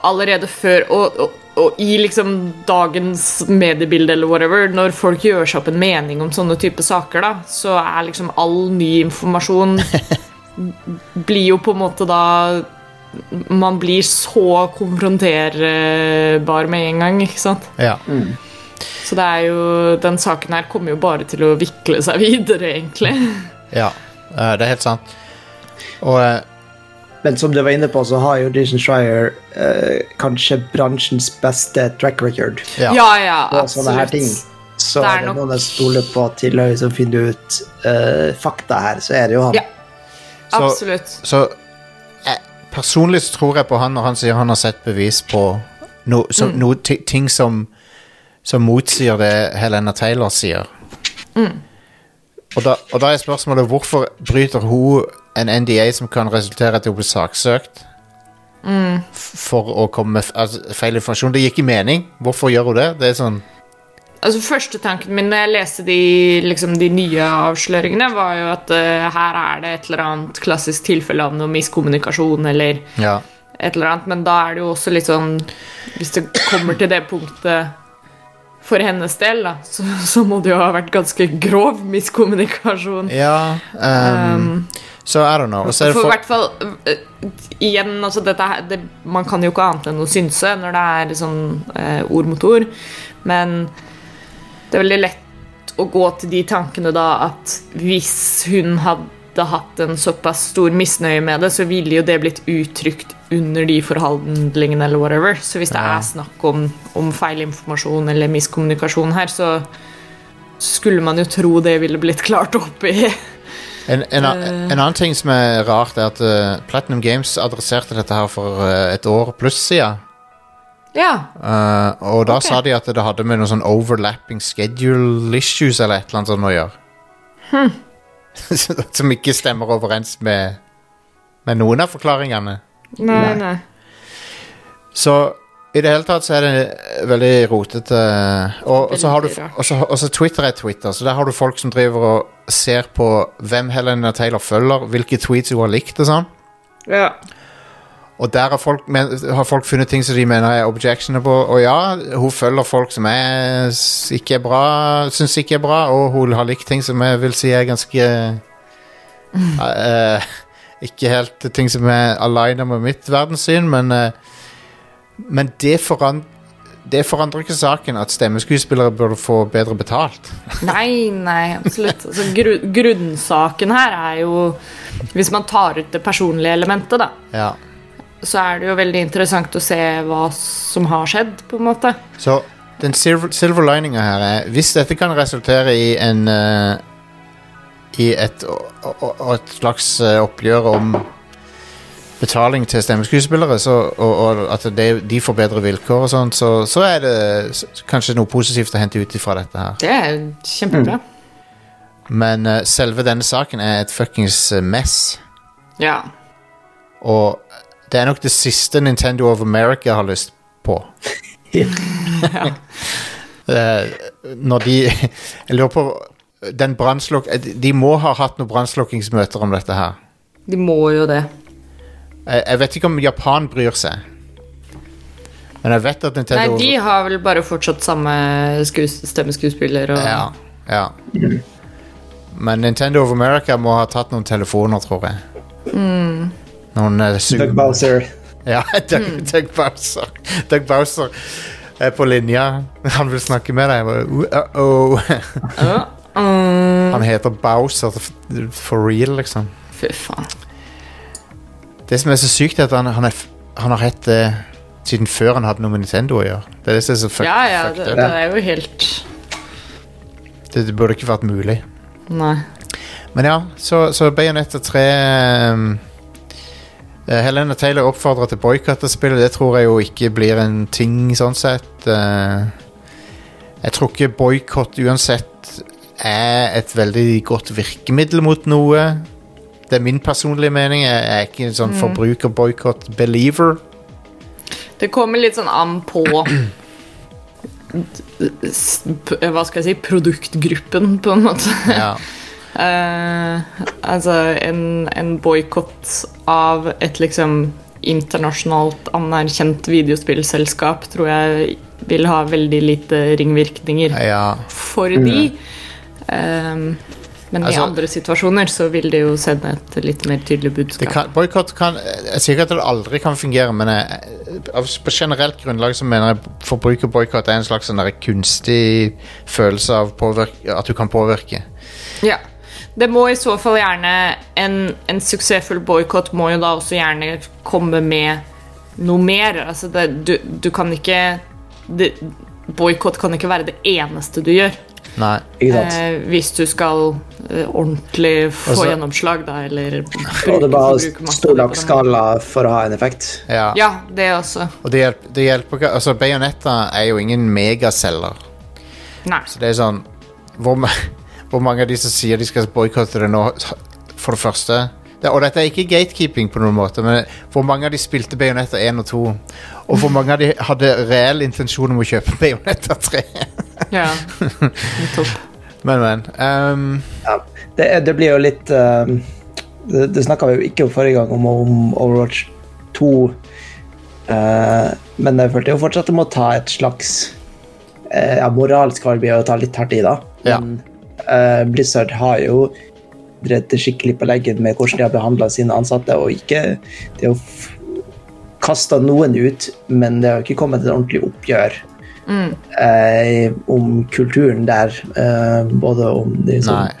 Allerede før Og, og, og i liksom dagens mediebilde eller whatever Når folk gjør seg opp en mening om sånne type saker da Så er liksom all ny informasjon Blir jo på en måte da man blir så konfronterbar med en gang, ikke sant? ja. Så det er jo, den saken her kommer jo bare til å vikle seg videre, egentlig. ja. Eh, det er helt sant. Og eh, Men som du var inne på, så har jo Dishon Schreier eh, kanskje bransjens beste track record ja. Ja, ja, absolutt. Så Det er er det nok- noen jeg stoler på til å liksom finne ut eh, fakta her, så er det jo han. Ja. Så- Absolutt. Så eh, personlig så tror jeg på han når han sier han har sett bevis på no, som, Mm. no, ting som, som motsier det Helena Taylor sier. Mm. Og, da, og da er spørsmålet hvorfor bryter hun en NDA som kan resultere i at hun blir saksøkt? Mm. For å komme med altså, feil informasjon. Det gir ikke mening. Hvorfor gjør hun det? Det er sånn Altså Første tanken min når jeg leste de, liksom, de nye avsløringene, var jo at uh, her er det et eller annet klassisk tilfelle av noe miskommunikasjon eller Ja. et eller annet, men da er det jo også litt sånn Hvis det kommer til det punktet for hennes del, da, så, så må det jo ha vært ganske grov miskommunikasjon. ja um, så I don't know. For for, hvert fall uh, Igjen, altså dette her det, Man kan jo ikke annet enn å synse når det er sånn uh, ord mot ord. Men det er veldig lett å gå til de tankene da at hvis hun hadde hatt en såpass stor misnøye med det, så ville jo det blitt uttrykt under de forhandlingene eller whatever. Så hvis det er snakk om, om feilinformasjon eller miskommunikasjon her, så skulle man jo tro det ville blitt klart opp i En, en, Eh. en annen ting som er rart, er at uh, Platinum Games adresserte dette her for uh, et år pluss siden. Ja. Uh, og da okay. sa de at det hadde med noen sånn overlapping schedule issues eller et eller annet sånt å gjøre. Hm. som ikke stemmer overens med, med noen av forklaringene. Nei, Nei. nei. Så i det hele tatt så er det veldig rotete. Og, og, så har du, og, så, og så Twitter er Twitter, så der har du folk som driver og ser på hvem Helena Taylor følger, hvilke tweets hun har likt og sånn. Ja. Og der har folk, men, har folk funnet ting som de mener er objectionable. Og ja, hun følger folk som er, ikke er bra, syns ikke er bra, og hun har likt ting som jeg vil si er ganske eh, Ikke helt ting som er aligna med mitt verdenssyn, men uh, Men det, foran, det forandrer ikke saken at stemmeskuespillere burde få bedre betalt. Nei, nei, absolutt. Altså, gru, grunnsaken her er jo Hvis man tar ut det personlige elementet, da, Ja. Så er det jo veldig interessant å se hva som har skjedd, på en måte. Så den silver, silver lininga her er Hvis dette kan resultere i en uh, I et, og et slags eh, oppgjør om betaling til stemmeskuespillere, så, og, og at det, de får bedre vilkår og sånn, så, så er det kanskje noe positivt å hente ut ifra dette her. Det er kjempebra. Men uh, selve denne saken er et fuckings mess. Ja. Og det er nok det siste Nintendo of America har lyst på. Eh, når de Jeg lurer på den brannslukk... De må ha hatt noen brannslukkingsmøter om dette her. De må jo det. Jeg, vet ikke om Japan bryr seg. Men jeg vet at Nintendo Nei, de har vel bare fortsatt samme skues stemmeskuespiller og Ja, ja. Men Nintendo of America må ha tatt noen telefoner, tror jeg. Noen uh, Doug Bowser. Ja, Doug, Doug Bowser. Doug Bowser er på linja. Han vil snakke med deg. Uh -oh. Uh -oh. Mm, Han heter Bowser for real, liksom. Fy faen. Det som er så sykt, er at han, han, er, han har hett det siden før han hadde noe med Nintendo å gjøre. Det er det som er så fuck, Ja, ja, fuck det, det er jo helt Det, det burde ikke vært mulig. Nei. Men ja, så, så Bayonetta 3 um, eh, Helena Taylor oppfordrer til boikott av spillet. Det tror jeg jo ikke blir en ting, sånn sett. Eh, jeg tror ikke boikott uansett er et veldig godt virkemiddel mot noe. Det er min personlige mening. Jeg er ikke en sånn forbrukerboikott-believer. Det kommer litt sånn an på Hva skal jeg si Produktgruppen, på en måte. Ja. Eh, altså en, en boikott av et liksom internasjonalt anerkjent videospillselskap tror jeg vil ha veldig lite ringvirkninger ja. for de. Um, men Altså- i andre situasjoner så vil det jo sende et litt mer tydelig budskap. Boikott boykott kan Jeg sier ikke at det aldri kan fungere, men jeg, av, på generelt grunnlag så mener jeg forbrukerboikott er en slags en kunstig følelse av påvirk, at du kan påvirke. Ja. Det må i så fall gjerne En, en suksessfull boikott må jo da også gjerne komme med noe mer. Altså det, du, du kan ikke Boikott kan ikke være det eneste du gjør. Nei. Ikke sant? Eh, hvis du skal eh, ordentlig få Altså- gjennomslag, da, eller Og det er bare stor nok skala for å ha en effekt. Ja. Ja, det også. Og det hjelper, det hjelper ikke Altså, Bayonetta er jo ingen megaceller. Nei. Så det er sånn Hvor, ma- hvor mange av de som sier de skal boikotte det nå, for det første det, Og dette er ikke gatekeeping på noen måte, men hvor mange av de spilte Bayonetta 1 og 2? Og hvor mange av de hadde reell intensjon om å kjøpe Bayonetta 3? Ja. Men, men. Um, Ja. Det, det blir jo litt eh, Det, det snakka vi jo ikke om forrige gang, om, om Overwatch 2. Uh, men jeg følte jo fortsatt det må ta et slags uh, Ja, moralsk arbeid og ta litt hardt i, da. Ja. Eh, Blizzard har jo drevet skikkelig på leggen med hvordan de har behandla sine ansatte, og ikke Det har kasta noen ut, men det har ikke kommet et ordentlig oppgjør eh, om kulturen der. Uh, både om de som nei.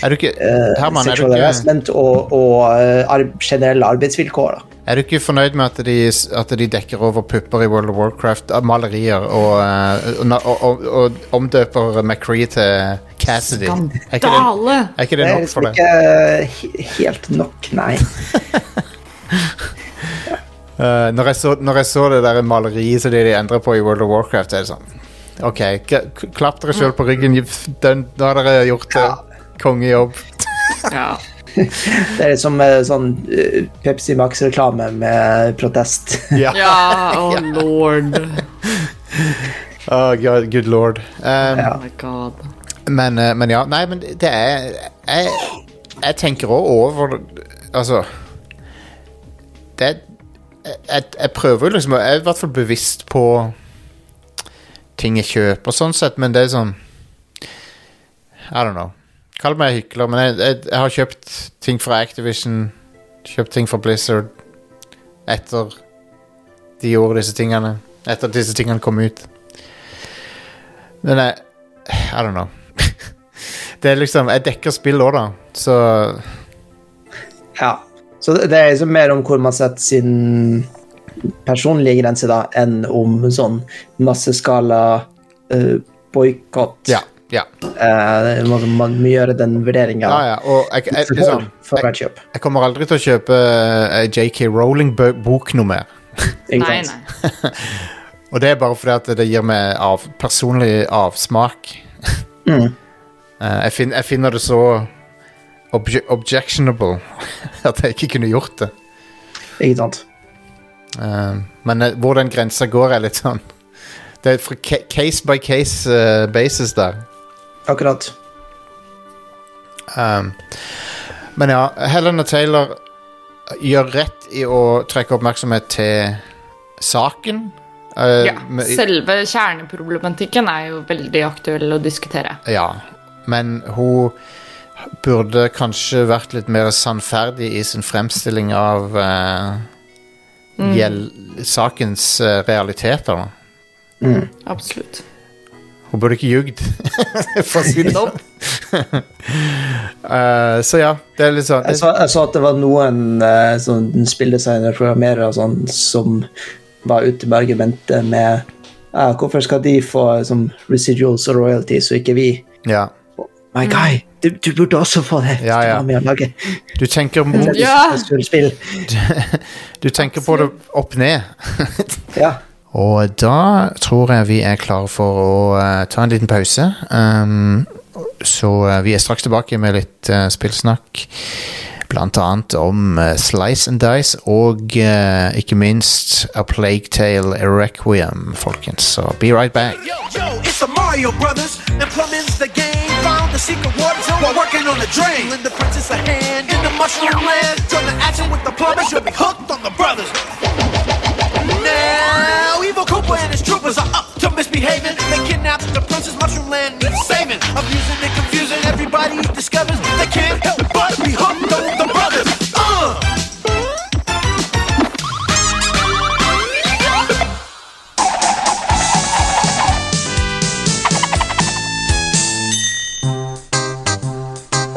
Er du ikke eh, Herman, er du ikke, harassment og, og ar generelle arbeidsvilkår. Da. Er du ikke fornøyd med at de, at de dekker over pupper i World of Warcraft? av Malerier og, eh, og, og, og, og omdøper McCree til Cassidy? Er ikke det, Skandale! er ikke Det det er nok liksom for deg? ikke helt nok, nei. Uh, når, jeg så, når jeg så det der maleriet som de endrer på i World of Warcraft, er det sånn OK, klapp dere sjøl på ryggen. Den, nå har dere gjort det. Kongejobb. Ja. Det er som eh, sånn eh, Pepsi Max-reklame med protest. Ja. ja, oh lord. Oh, God, good lord. Um, Ja. Oh my god. men, eh, men ja. Nei, men det er Jeg, jeg tenker òg over Altså Det jeg, jeg prøver jo liksom Jeg er i hvert fall bevisst på ting jeg kjøper, sånn sett, men det er sånn I don't know. Kall meg hykler, men jeg, jeg, jeg har kjøpt ting fra Activision, kjøpt ting fra Blizzard etter de gjorde disse tingene. Etter at disse tingene kom ut. Men jeg I don't know. Det er liksom Jeg dekker spill òg, da, så Ja. Så det, er liksom mer om hvor man setter sin personlige grense, da, enn om sånn masseskala uh, boikott. Ja. Ja. Uh, man, man må gjøre den vurderinga ja, ja. Og jeg, jeg, liksom, jeg, hvert kjøp. jeg kommer aldri til å kjøpe uh, JK Rowling-bok noe mer. Nei, nei. Og det er bare fordi at det gir meg av, personlig avsmak. Mm. uh, jeg, fin, jeg finner det så obje, objectionable at jeg ikke kunne gjort det. Ikke sant? Uh, men eh, hvor den grensa går, er litt sånn Det er case by case eh, basis der. Akkurat. Um, men ja, Helena Taylor gjør rett i å trekke oppmerksomhet til saken. Uh, Ja, selve kjerneproblematikken er jo veldig aktuell å diskutere. Ja, men hun burde kanskje vært litt mer sannferdig i sin fremstilling av eh, gjeld- sakens uh, realiteter. Mm. Absolutt. Hun burde ikke ljugd, for å si det sånn. uh, så ja, det er litt sånn Jeg så, jeg så at det var noen uh, sånn spilldesignere og programmerere sånn, som var ute med argumentet med uh, Hvorfor skal de få sånn, residuals og royalties, og ikke vi? ja. My guy, du, du burde også få det. Ja, ja. Du med lage Du tenker, Ja. du, du tenker på det opp ned. Ja. Og da tror jeg vi er klare for å uh, ta en liten pause. Um, så uh, vi er straks tilbake med litt uh, spillsnakk. Blant annet om Slice and Dice og ikke minst A Plague Tale Requiem, folkens. Så be right back. Yo, yo. Now, Evil Koopa and his troopers are up to misbehaving. They kidnapped the princess mushroom land, needs saving. Abusing and confusing, everybody discovers they can't help but be hooked on the brothers. Uh!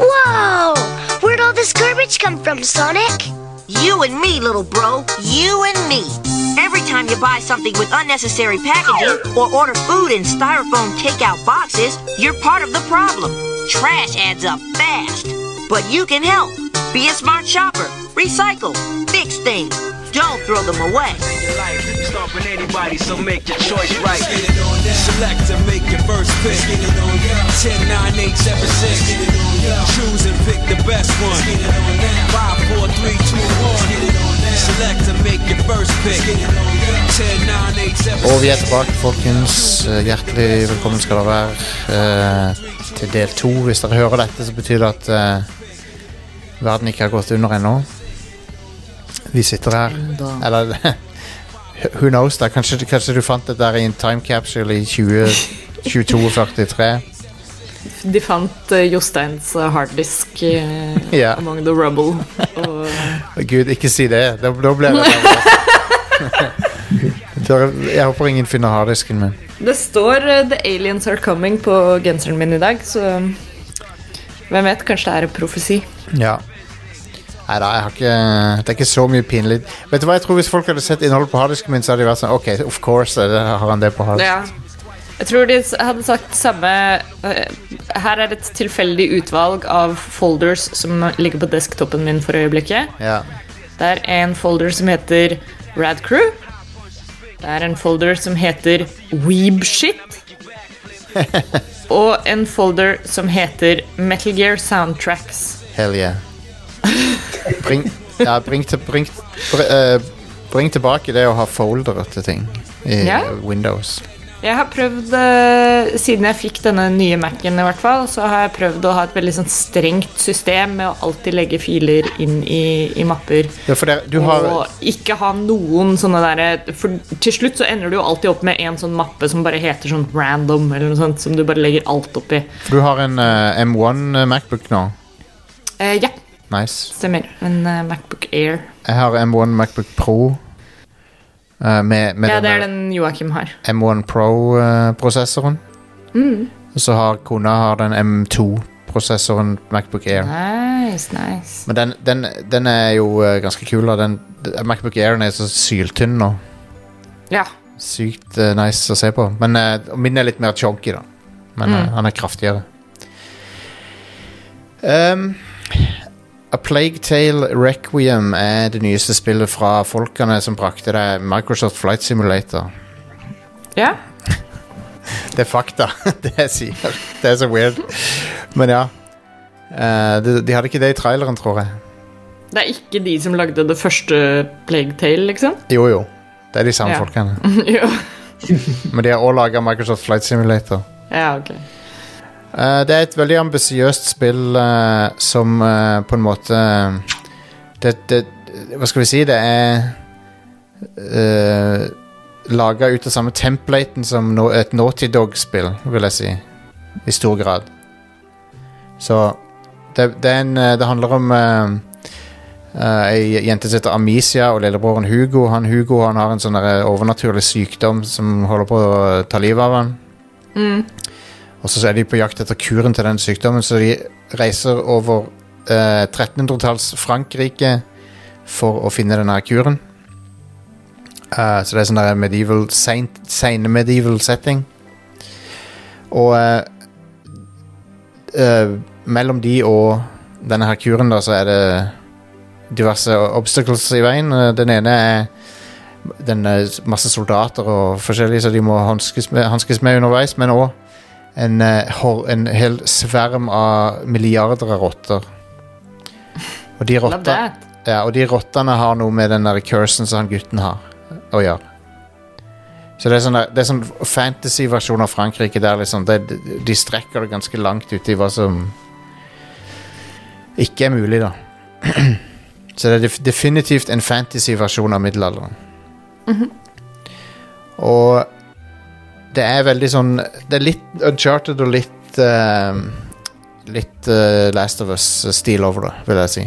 Whoa! Where'd all this garbage come from, Sonic? You and me, little bro. You and me. Every time you buy something with unnecessary packaging or order food in styrofoam takeout boxes, you're part of the problem. Trash adds up fast. But you can help. Be a smart shopper. Recycle. Fix things. Don't throw them away. anybody, so make your choice right. Select to make your first pick. 10, 9, 8, 7, 6. Choose and pick the best one. 5, 4, 3, 2, 1. Og vi er tilbake, folkens. Eh, Hjertelig velkommen skal dere være eh, til del to. Hvis dere hører dette, så betyr det at eh, verden ikke har gått under ennå. Vi sitter her. Eller who knows? da Kanskje, kanskje du fant det der i en time capsule i 20, 2243. De fant eh, Josteins eh, harddisk Ja. among the rubble. Og Gud, ikke si det. Da, da blir nervøs. Jeg håper ingen finner harddisken min. det står eh, 'The aliens are coming' på genseren min i dag, så hvem vet? Kanskje det er en profesi. Ja. Nei da, jeg har ikke Det er ikke så mye pinlig. Vet du hva, jeg tror Hvis folk hadde sett innholdet på harddisken min, så hadde de vært sånn OK, of course har han det på harddisken. Ja. Jeg tror de hadde sagt samme eh, Her er et tilfeldig utvalg av folders som ligger på desktopen min for øyeblikket. Ja. Det er en folder som heter Radcrew. Det er en folder som heter Weebshit. Og en folder som heter Metal Gear Soundtracks. Hell yeah. Bring, ja, bring, til, bring, br, eh, bring tilbake det å ha foldere til ting i Ja. Windows. Jeg har prøvd, eh, siden jeg fikk denne nye Mac-en i hvert fall, så har jeg prøvd å ha et veldig sånn strengt system med å alltid legge filer inn i, i mapper. Ja, for det, du har Og ikke ha noen sånne derre For til slutt så ender du jo alltid opp med en sånn mappe som bare heter sånn random, eller noe sånt, som du bare legger alt oppi. For du har en uh, M1 Macbook nå. Eh, ja, Nice. stemmer. En uh, Macbook Air. Jeg har M1 Macbook Pro. Eh, med med Ja, det er den Joakim har. M1 Pro-prosessoren. Og så har kona har den M2-prosessoren Macbook Air. Nice, nice. Men den, den, den er jo eh, ganske kul. da. Den, Macbook Airen er så syltynn nå. Ja. Sykt uh, nice å se på. Men uh, og min er litt mer chonky, da. Men eh, han er kraftigere. Um, A Plague Tale Requiem er det nyeste spillet fra folkene som brakte deg Microsoft Flight Simulator. ja. Det er fakta, det jeg sier. Det er så weird. Men ja. Eh, de, de hadde ikke det i traileren, tror jeg. Det er ikke de som lagde det første Plague Tale, liksom? Jo, jo. Det er de samme Ja. folkene. Men de har også laga Microsoft Flight Simulator. Ja, ok. Eh, det er et veldig ambisiøst spill uh, som uh, på en måte det, det, Hva skal vi si? Det er uh, laga ut av samme templaten som no, et Naughty Dog-spill, vil jeg si. I stor grad. Så det, det, en, det handler om uh, ei jente som heter Amicia og lillebroren Hugo. Han Hugo han har en sånn overnaturlig sykdom som holder på å ta livet av han. Og så er de på jakt etter kuren til den sykdommen, så de reiser over eh, 1300-talls Frankrike for å finne denne kuren. Uh, så det er sånn der medieval, sene medieval setting. Og uh, uh, mellom de og denne her kuren da, så er det diverse obstacles i veien. Den ene er den masse soldater og forskjellig, så de må hanskes med, hanskes med underveis, men òg en, eh, en hel sverm av milliarder av rotter. Og de, Love ja, og de rottene har noe med den der cursen som han gutten har, å gjøre. Så det er sånn, det sånn fantasy-versjon av Frankrike der liksom, det, de strekker det ganske langt ut i hva som ikke er mulig, da. Så det er definitivt en fantasy-versjon av middelalderen. Og det er veldig sånn Det er litt Uncharted og litt uh, Litt uh, Last of Us-stil over det, vil jeg si.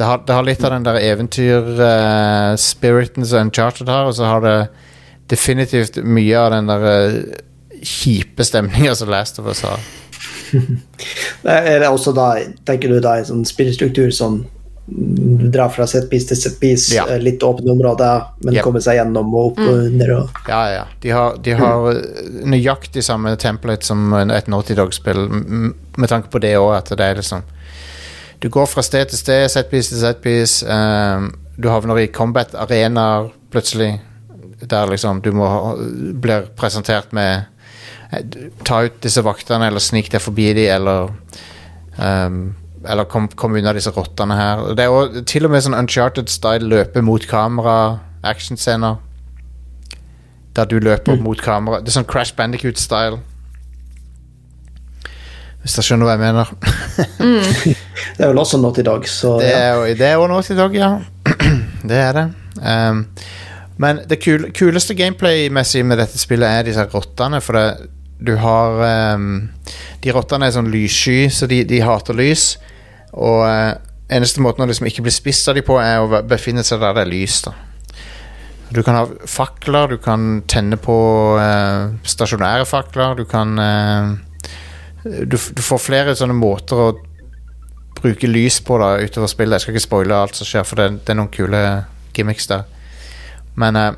Det har, det har litt av den der eventyr-spiriten som Uncharted har, og så har det definitivt mye av den der eh, kjipe stemninga som Last of Us har. Er det også da, tenker du da en sånn spillstruktur som mm, drar fra setpiece til setpiece, Ja. eh, litt åpne områder, men Yep. kommer seg gjennom og opp og under og Ja, ja. De har, de har mm. nøyaktig samme template som et Naughty Dog-spill, med tanke på det òg, at det er liksom Du går fra sted til sted, setpiece til setpiece. Um, du havner i combat-arenaer plutselig, der liksom du må blir presentert med eh, Ta ut disse vaktene, eller snik deg forbi de, eller um, Eller kom, kom unna disse rottene her. Det er også, til og med sånn Uncharted-style løpe mot kamera, actionscener. Der du løper mot kamera. Det er sånn Crash Bandicoot-style. Hvis dere skjønner hva jeg mener. Det er vel også Naughty Dog, så Det er jo det jo Naughty Dog, ja. det er det. Um, men det kul, kuleste gameplay-messig med dette spillet er disse rottene, for det, du har um, De rottene er sånn lyssky, så de, de hater lys. Og uh, eneste måten å liksom ikke bli spist av de på, er å befinne seg der det er lys. da Du kan ha fakler, du kan tenne på uh, stasjonære fakler, du kan uh, du, du får flere sånne måter å bruke lys på da utover spillet. Jeg skal ikke spoile alt som skjer, for det, det er noen kule gimmicks der. Men eh,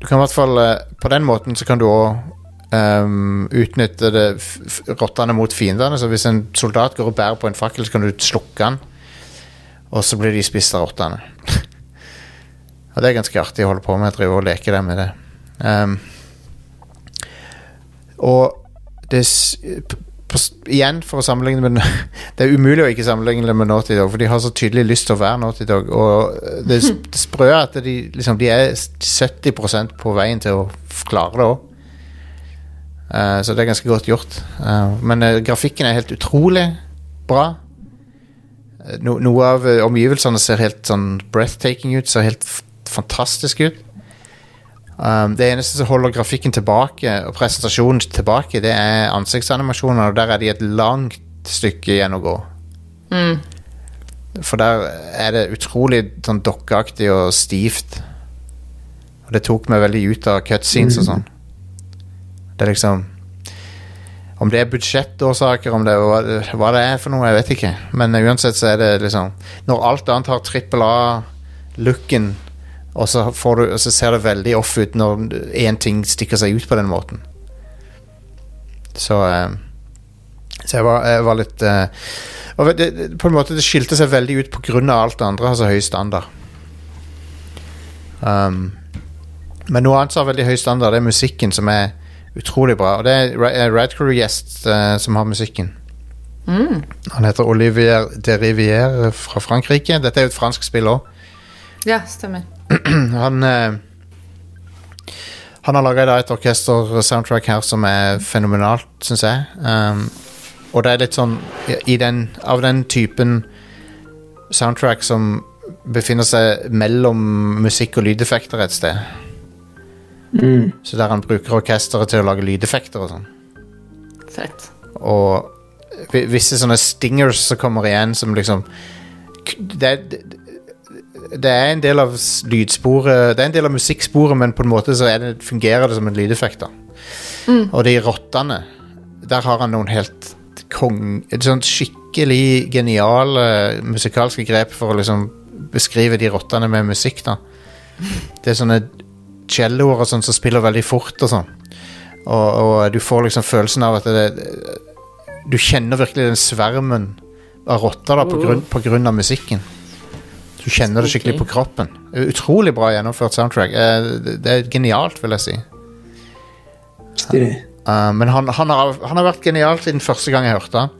du kan i hvert fall eh, På den måten så kan du òg utnytte det f f rottene mot fiendene. Så hvis en soldat går og bærer på en fakkel, så kan du slukke den. Og så blir de spist av rottene. og det er ganske artig å holde på med. Jeg driver og leker der med det. Um, og det, på, igjen, for å sammenligne med Det er umulig å ikke sammenligne det med Naughty Dog, for de har så tydelig lyst til å være Naughty Dog. Og det, det sprø er at de, liksom, de er 70% på veien til å klare det òg. Så det er ganske godt gjort. Uh, men uh, grafikken er helt utrolig bra. Eh, No, noe av eh, omgivelsene ser helt sånn breathtaking ut, ser helt f fantastisk ut. Um, det eneste som holder grafikken tilbake, og presentasjonen tilbake, det er ansiktsanimasjoner, og der er de et langt stykke igjen å gå. For der er det utrolig sånn dokkeaktig og stivt. Og det tok meg veldig ut av cutscenes og sånn. Det er liksom Om det er budsjettårsaker, om det er hva, det er for noe, jeg vet ikke. Men uansett så er det liksom Når alt annet har trippel A-looken, og så, du, så ser det veldig off ut når én ting stikker seg ut på den måten. Så eh, Så jeg var, jeg var litt eh, og det, På en måte Det skilte seg veldig ut pga. alt det andre har så høy standard. Um, men noe annet som har veldig høy standard, det er musikken, som er utrolig bra. Og det er Ra- eh, Radcrew-gjest uh, som har musikken. Han heter Olivier de Rivière fra Frankrike. Dette er jo et fransk spill òg. Ja, stemmer. Han uh, Han har laga et orkester-soundtrack her som er fenomenalt, syns jeg. Um, og det er litt sånn den, av den typen soundtrack som befinner seg mellom musikk og lydeffekter et sted. Så der han bruker orkesteret til å lage lydeffekter og sånn. Fett. Og visse sånne stingers som kommer igjen, som liksom det, er- det, det er en del av lydsporet Det er en del av musikksporet, men på en måte så er det, fungerer det som en lydeffekt. da Og de rottene, der har han noen helt kong Et sånt skikkelig geniale musikalske grep for å liksom beskrive de rottene med musikk. da Det er sånne celloer og sånn som spiller veldig fort og sånn. Og, og du får liksom følelsen av at det, du kjenner virkelig den svermen av rotter da, på, grunn, på grunn av musikken. Du kjenner det skikkelig på kroppen. Utrolig bra gjennomført soundtrack. Eh, Det er genialt, vil jeg si. Stilig. Eh, men han, han, har, han har vært genial siden første gang jeg hørte han.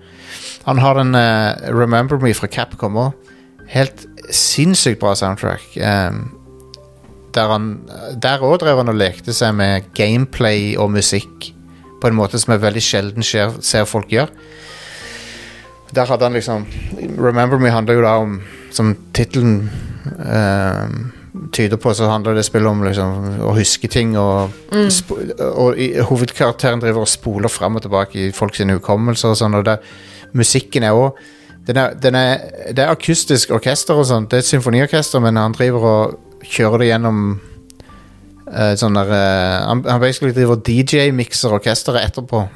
Han har den uh, Remember Me fra Capcom òg. Helt sinnssykt bra soundtrack. Eh, der han Der òg drev han og lekte seg med gameplay og musikk på en måte som jeg veldig sjelden ser, ser folk gjøre. Der hadde han liksom Remember Me handler jo da om Som tittelen uh, tyder på, så handler det spillet om liksom, å huske ting. Og, sp og i, hovedkarakteren driver og spoler fram og tilbake i folks hukommelser. Og sånn, og det, musikken er òg den er, den er, Det er akustisk orkester og sånt. Det er et symfoniorkester, men han driver og kjører det gjennom uh, sånn der uh, Han, han basically driver DJ-mikser orkesteret etterpå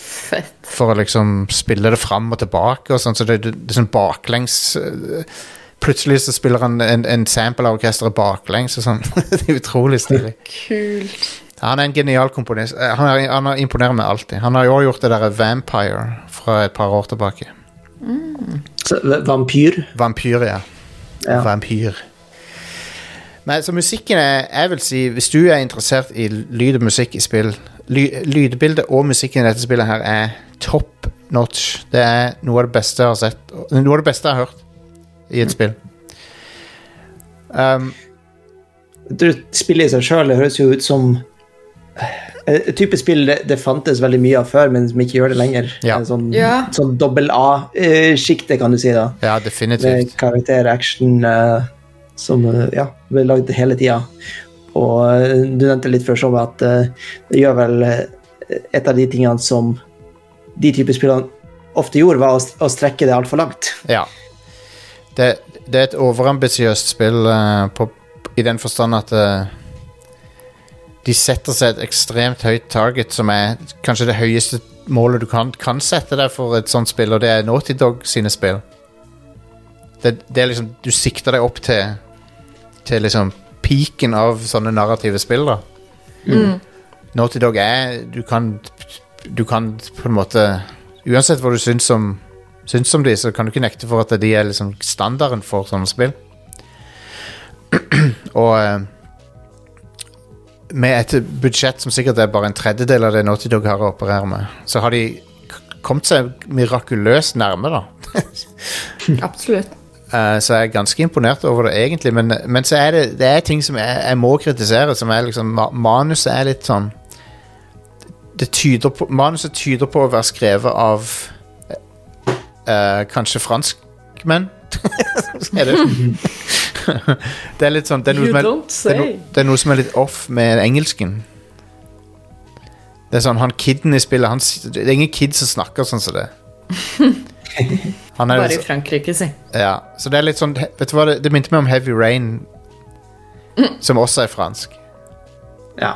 Fett. for å liksom spille det fram og tilbake og sånn, så det, det, det er sånn baklengs uh, Plutselig så spiller han en, en sample av orkesteret baklengs og sånn. det er utrolig stilig. Kult. Han er en genial komponist. Han, er, han er imponerer meg alltid. Han har jo også gjort det der Vampire fra et par år tilbake. Så, vampyr. Vampyr, ja. Ja. Vampyr. Men så musikken er Jeg vil si, hvis du er interessert i lyd og musikk i spill ly, Lydbildet og musikken i dette spillet her er top notch. Det er noe av det beste jeg har sett. Noe av det beste jeg har hørt i et spill. Um, du, Spillet i seg sjøl høres jo ut som eh, et type spill det, det fantes veldig mye av før, men som ikke gjør det lenger. Ja. Eh, Sånn, Ja. sånn dobbel A-sjiktet, kan du si. da. ja, definitivt. Med karakter-action eh, som eh, ja, ble lagd hele tida. Og eh, du nevnte litt før sånn at eh, det gjør vel et av de tingene som de typer spillene ofte gjorde, var å strekke det altfor langt. Ja. Det, det er et overambisiøst spill uh, på, i den forstand at uh, de setter seg et ekstremt høyt target, som er kanskje det høyeste målet du kan, kan sette deg for et sånt spill, og det er Naughty Dog sine spill. Det, det er liksom Du sikter deg opp til Til liksom peaken av sånne narrative spill, da. Naughty Dog er Du kan Du kan på en måte Uansett hva du syns om Syns om de, så kan du ikke nekte for at de er liksom standarden for sånne spill. Og eh, med et budsjett som sikkert er bare en tredjedel av det Naughty Dog har å operere med, så har de kommet seg mirakuløst nærme, da. Absolutt. Eh, så jeg er ganske imponert over det, egentlig. Men, men så er det, det er ting som jeg, jeg må kritisere. Som er liksom Manuset er litt sånn det tyder på, Manuset tyder på å være skrevet av uh, kanskje franskmenn. er det? det er litt sånn det er, noe som er, det, er no, det er noe som er litt off med engelsken. Det er sånn, han kiden i spillet han, Det er ingen kid som snakker sånn som det. Bare litt i Frankrike, si. ja, så det er litt sånn Vet du hva, det, det minte meg om Heavy Rain Som også er fransk. Ja.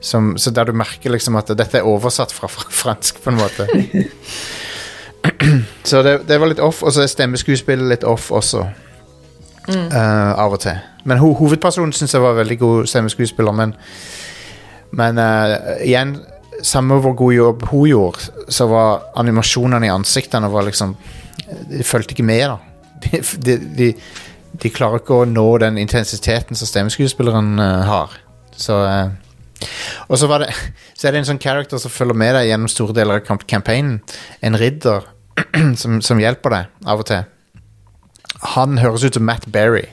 som, Så der du merker liksom at dette er oversatt fra, fra fransk på en måte. Så det, det var litt off Og så er stemmeskuespillet litt off også. Eh, Av og til. Men ho hovedpersonen synes jeg var veldig god stemmeskuespiller Men, men uh, igjen Samme hvor god jobb hun gjorde Så var animasjonene i ansiktene var liksom De følte ikke med da de, de, de, klarer ikke å nå den intensiteten som stemmeskuespilleren uh, har. Så uh, Og så, det, så er det en sånn character som følger med deg gjennom store deler av kamp- campaignen. En ridder som, som hjelper deg av og til. Han høres ut som Matt Berry.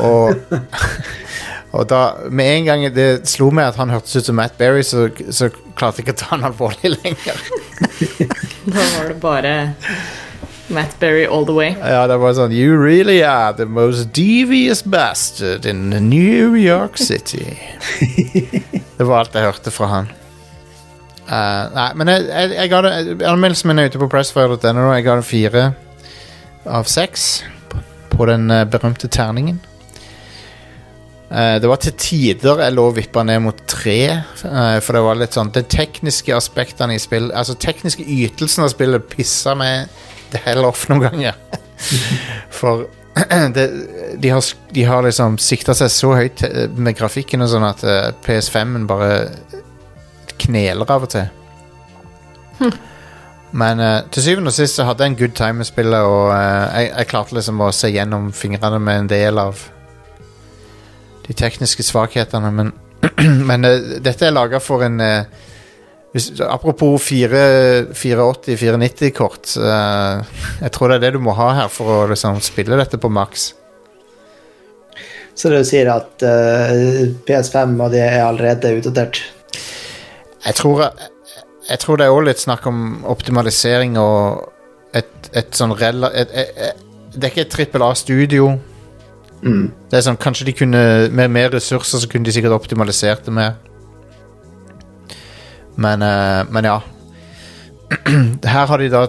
Og, og da Med en gang det slo meg at han hørtes ut som Matt Berry, så, så klarte jeg ikke å ta han alvorlig lenger. Da var det bare Matt Berry all the way. Ja, det var sånn You really are the most devious bastard in New York City. det var alt jeg hørte fra han. Uh, nei, men jeg, jeg, jeg ga det Anmeldelsen min er ute på pressfire.no. Jeg ga det fire av seks på, på den eh, berømte terningen. Eh, det var til tider jeg lå og vippa ned mot tre, uh, for det var litt sånn De tekniske aspektene i spill Altså tekniske ytelsen av spillet pissa meg det hell off noen ganger. For det, de, har, de har liksom sikta seg så høyt eh, med grafikken og sånn at uh, PS5-en bare kneler av og til. Men eh, til syvende og sist så hadde jeg en good time med spillet, og jeg, jeg klarte liksom å se gjennom fingrene med en del av de tekniske svakhetene, men, men uh, dette er laga for en uh, hvis, Apropos 480-490-kort. jeg tror det er det du må ha her for å liksom, spille dette på maks. Så du sier at eh, PS5 og det er allerede utdatert? Jeg tror, jeg tror det er også litt snakk om optimalisering og et, et sånn rela... Et, et, et, det er ikke et trippel A-studio. Det er sånn, Kanskje de kunne med mer ressurser så kunne de sikkert optimalisert det mer. Men, uh, men ja. Her har de da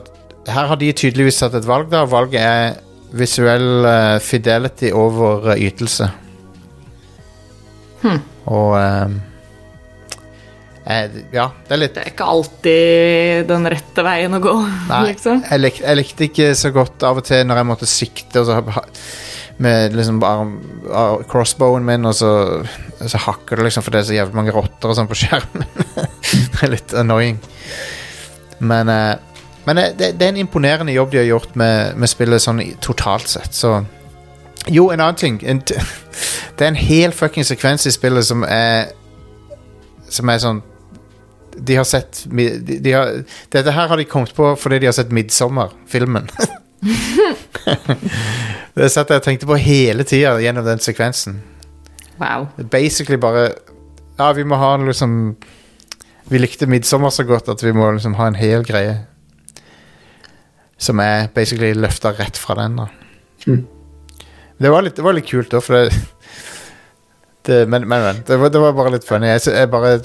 Her har de tydeligvis tatt et valg, da. Valget er visuell uh, fidelity over uh, ytelse. Og eh, eh, Ja, det er litt Det er ikke alltid den rette veien å gå, Nei, liksom. jeg, lik, jeg likte ikke så godt av og til når jeg måtte sikte og så, med liksom crossbowen min, og så, så hakker det liksom for det er så jævlig mange rotter og sånn på skjermen. det er litt annoying. Men, uh, men eh, det, det er en imponerende jobb de har gjort med, med spillet sånn totalt sett, så Jo, en annen ting. En, det er en hel fucking sekvens i spillet som er Som er sånn de har sett de, de har, Dette her har de kommet på fordi de har sett Midsommar-filmen. det satt jeg og tenkte på hele tida gjennom den sekvensen. Wow. Basically bare Ja, vi må ha en liksom Vi likte Midsommar så godt at vi må liksom ha en hel greie. Som er basically løfta rett fra den, da. Det, var litt, det var litt kult, da, for det, det Men, men, men det, var, det var bare litt funny. Jeg, jeg, bare,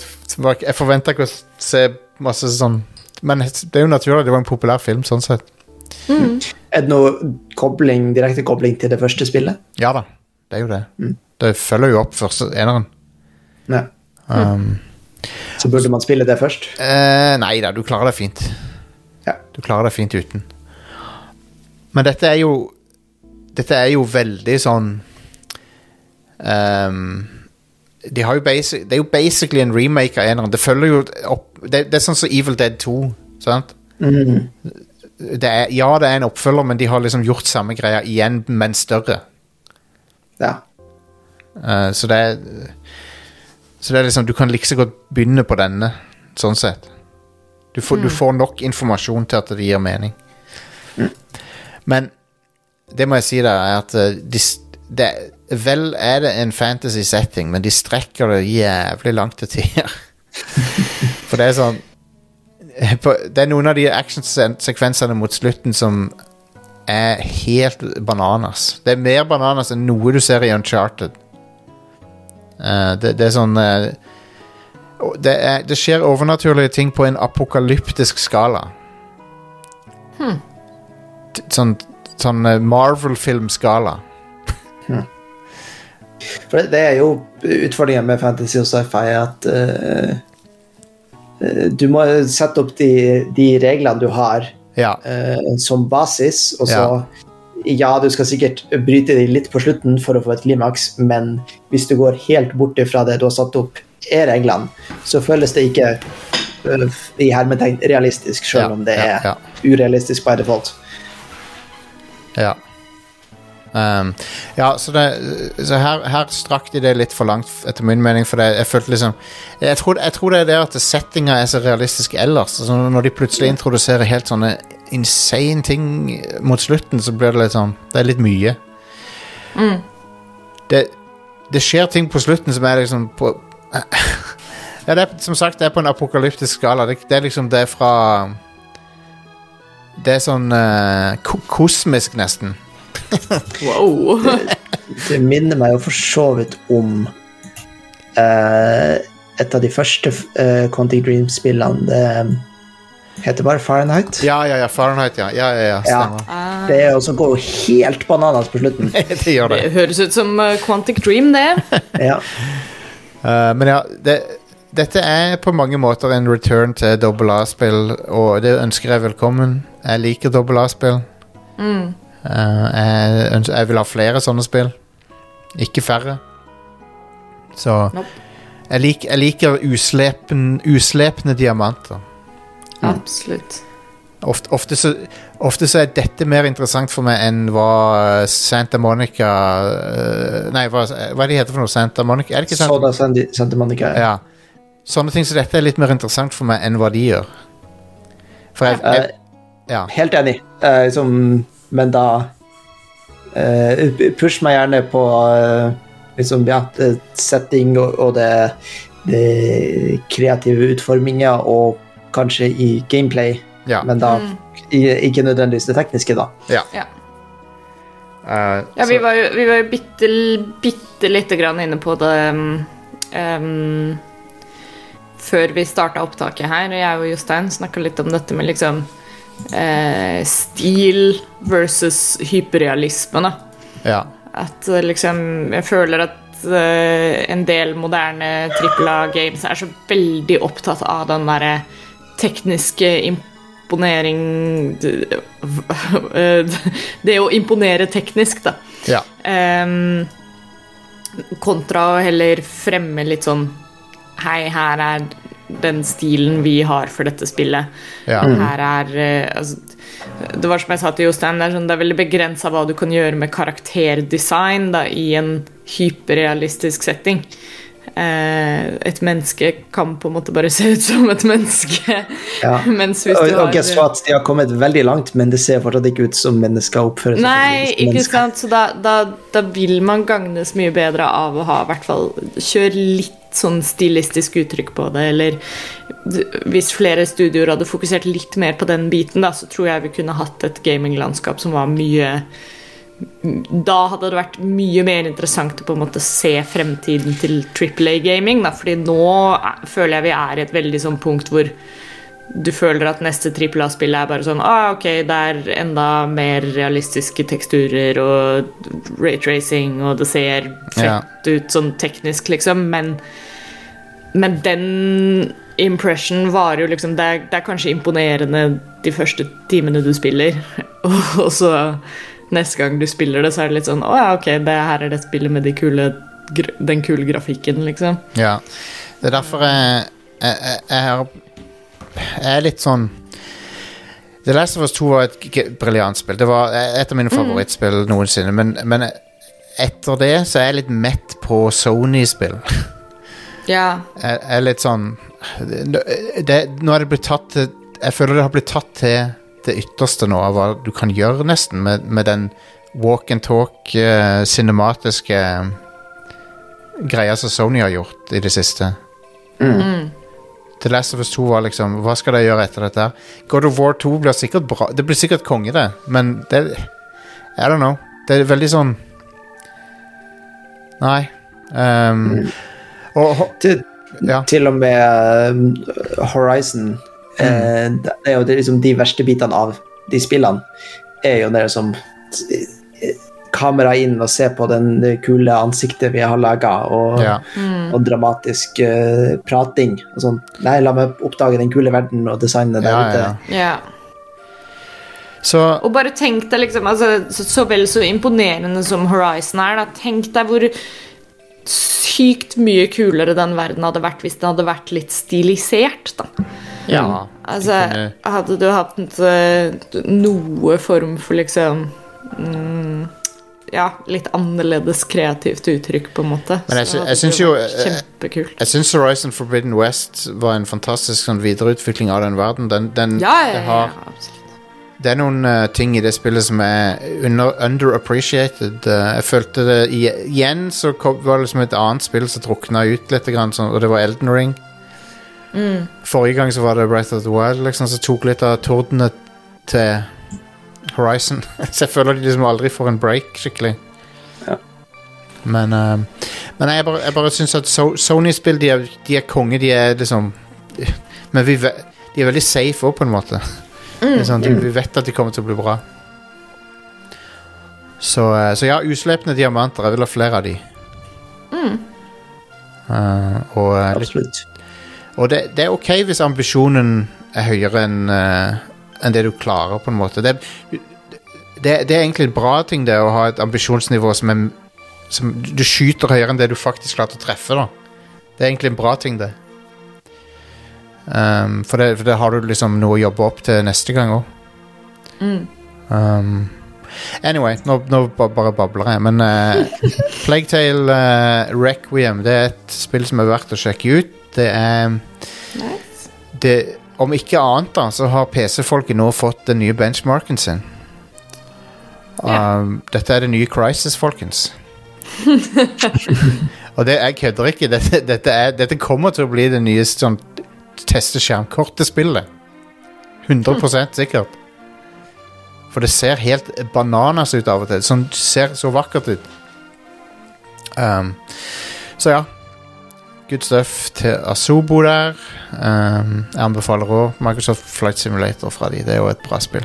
jeg forventa ikke å se masse sånn Men det er jo naturlig, det var en populær film sånn sett. Er det noe kobling, direkte kobling til det første spillet? Ja da, det er jo det. Det følger jo opp første eneren. Ja. Um, Så burde man spille det først? eh, nei da, du klarer det fint. Ja. Du klarer det fint uten. Men dette er jo Dette er jo veldig sånn um, de har jo basic, Det er jo basically en remake av eneren. Det følger jo opp Det, det er sånn som Evil Dead 2, sant? Det er, ja, det er en oppfølger, men de har liksom gjort samme greia igjen, men større. Ja. Uh, så det er Så det er liksom Du kan like så godt begynne på denne, sånn sett. Du får, du får nok informasjon til at det gir mening. Men det må jeg si, da, er at eh, de, det, Vel er det en fantasy setting, men de strekker det jævlig langt til tider. For det er sånn Det er noen av de actionsekvensene mot slutten som er helt bananas. Det er mer bananas enn noe du ser i Uncharted. Uh, det, det er sånn uh, det, er, det skjer overnaturlige ting på en apokalyptisk skala. Hmm. Sånn, sånn eh, Marvel-filmskala. For det- det er jo utfordringen med fantasy og sci-fi at eh, du må sette opp de, de reglene du har Ja. uh, som basis, og så ja. du skal sikkert bryte de litt på slutten for å få et klimaks, men hvis du går helt bort fra det du har satt opp, er reglene, så føles det ikke uh, i hermetegn realistisk, selv Ja, om det ja, er ja. urealistisk by default. Ja. Um, ja, så, det, så her, her strakk de det litt for langt, etter min mening. For det, jeg følte liksom Jeg tror, jeg tror det er det at settinga er så realistisk ellers. Altså, når de plutselig introduserer helt sånne insane ting mot slutten, så blir det litt sånn Det er litt mye. Det, det skjer ting på slutten som er liksom på Ja, det er, som sagt, det er på en apokalyptisk skala. Det, det er liksom Det fra Det er sånn uh, ko kosmisk, nesten. Wow. Det minner meg jo for så vidt om uh, et av de første uh, Quantic Dream-spillene. Det heter bare Fahrenheit. Ja, ja, ja, Fahrenheit, ja. Ja, ja, ja, stemmer. Det er også går jo helt bananas på slutten. det gjør det. Det høres ut som uh, Quantic Dream, det. Ja. Uh, men ja, det, dette er på mange måter en return til dobbel A-spill, og det ønsker jeg velkommen. Jeg liker dobbel A-spill. Eh, jeg, jeg vil ha flere sånne spill, ikke færre. Så Nope. jeg, lik, jeg liker uslepen, uslepne diamanter. Absolutt. Ofte, ofte, så, ofte så er dette mer interessant for meg enn hva eh, Santa Monica eh, Nei, hva, hva er det heter for noe? Santa Monica? Er det ikke Santa Soda Sandy, Santa Monica. Ja. Sånne ting som dette er litt mer interessant for meg enn hva de gjør. For jeg, jeg Ja. Helt enig. Uh, som, men da uh, Push meg gjerne på uh, liksom, ja, setting og, og det, det kreative utforminga, og kanskje i gameplay, Ja. men da i, ikke nødvendigvis det tekniske, da. ja. Ja. Uh, Ja, vi var jo, vi var jo bitte, bitte lite grann inne på det um, um, før vi starta opptaket her, og jeg og Jostein snakka litt om dette med liksom eh, stil versus hyperrealisme, da. ja. At eh, liksom Jeg føler at eh, en del moderne trippel A-games er så veldig opptatt av den derre tekniske imponering Det å imponere teknisk, da. ja. Um, kontra å heller fremme litt sånn Hei, her er den stilen vi har for dette spillet. Ja. Her er eh, altså, Det var som jeg sa til Jostein, det er, sånn, det er veldig begrensa hva du kan gjøre med karakterdesign da, i en hyperrealistisk setting. Eh, et menneske kan på en måte bare se ut som et menneske. Ja. Mens hvis Og, du og har guess what? De har kommet veldig langt, men det ser fortsatt ikke ut som mennesker oppfører seg Nei, som ikke mennesker. sant, så da, da, da vil man gagnes mye bedre av å ha i hvert fall Kjør litt sånn stilistisk uttrykk på det, eller hvis flere studioer hadde fokusert litt mer på den biten, da, så tror jeg vi kunne hatt et gaminglandskap som var mye Da hadde det vært mye mer interessant å på en måte se fremtiden til Triple A-gaming, fordi nå er- føler jeg vi er i et veldig sånn punkt hvor du føler at neste Triple A-spill er bare sånn ah, ok, det er enda mer realistiske teksturer og raytracing, og det ser fett Ja. ut sånn teknisk, liksom, men men den impression varer jo liksom det er, det er kanskje imponerende de første timene du spiller, og så neste gang du spiller det, så er det litt sånn Å ja, ok, det her er det spillet med de kule, den kule grafikken, liksom. ja. Det er derfor jeg, jeg, jeg, jeg, er litt sånn The Last of Us 2 var et briljant spill. Det var et av mine favorittspill noensinne. Men, men etter det så er jeg litt mett på Sony-spill. Ja. Jeg er litt sånn det, det, Nå er det blitt tatt til jeg føler det har blitt tatt til det ytterste nå av hva du kan gjøre, nesten, med, med den walk and talk, eh, cinematiske greia som Sony har gjort i det siste. The Last of Us 2 var liksom Hva skal de gjøre etter dette? God of War 2 blir sikkert bra. Det blir sikkert konge, det, men det I don't know. Det er veldig sånn Nei. Um, og ho- Til, Ja. til og med um, Horizon eh, Det er jo det, liksom de verste bitene av de spillene. Er jo det som eh, Kamera inn og se på den kule ansiktet vi har laga, og, Ja. og dramatisk uh, prating. Og sånn. Nei, la meg oppdage den kule verden og designet der Ja, ute. ja. Ja. Så Og bare tenk deg liksom altså, så, så vel så imponerende som Horizon er, da. Tenk deg hvor sykt mye kulere den verden hadde vært hvis den hadde vært litt stilisert, da. Ja. Altså, hadde du hatt eh, noe form for liksom mm, Ja, litt annerledes kreativt uttrykk, på en måte. Men jeg jeg, jeg syns jo, eh, Kjempekult. Jeg syns Horizon Forbidden West var en fantastisk sånn, videreutvikling av den verden. Den, den, Ja, ja, ja, har, ja, absolutt. Det er noen uh, ting i det spillet som er under, underappreciated. Uh, jeg følte det i, Igjen så kom, var det liksom et annet spill som drukna ut litt, grann, sånn, og det var Elden Ring. Forrige gang så var det Breath of the Wild, liksom, som tok litt av tordene til Horizon. så jeg føler de liksom aldri får en break, skikkelig. Ja. Men, uh, men jeg bare, jeg bare syns at so Sony-spill, de, er- de er konge, de er liksom Men vi, de er veldig safe òg, på en måte. Det er sånn, de, vi vet at de kommer til å bli bra. Så, eh, så ja, uslepne diamanter. Jeg vil ha flere av de. Eh, og eh, litt Absolutt. og det, det er ok hvis ambisjonen er høyere enn eh, enn det du klarer, på en måte. Det, det, det er egentlig en bra ting, det, å ha et ambisjonsnivå som er som Du skyter høyere enn det du faktisk klarte å treffe, da. Det er egentlig en bra ting, det. Um, for, det for det har du liksom noe å jobbe opp til neste gang òg. Um, anyway, nå, nå bare babler jeg, men uh, Plague Tale eh, Requiem det er et spill som er verdt å sjekke ut. Det er Nice. det, Om ikke annet, da, så har PC-folket nå fått den nye benchmarken sin. Um, yeah. dette er det nye Crisis, folkens. Og det, jeg kødder ikke. Dette, dette, er, dette kommer til å bli det nye sånn, teste skjermkortet-spillet. 100% sikkert. For det ser helt bananas ut av og til. Sånn ser så vakkert ut. Um, så ja. Good stuff til Asobo der. Um, jeg anbefaler òg Microsoft Flight Simulator fra de. Det er jo et bra spill.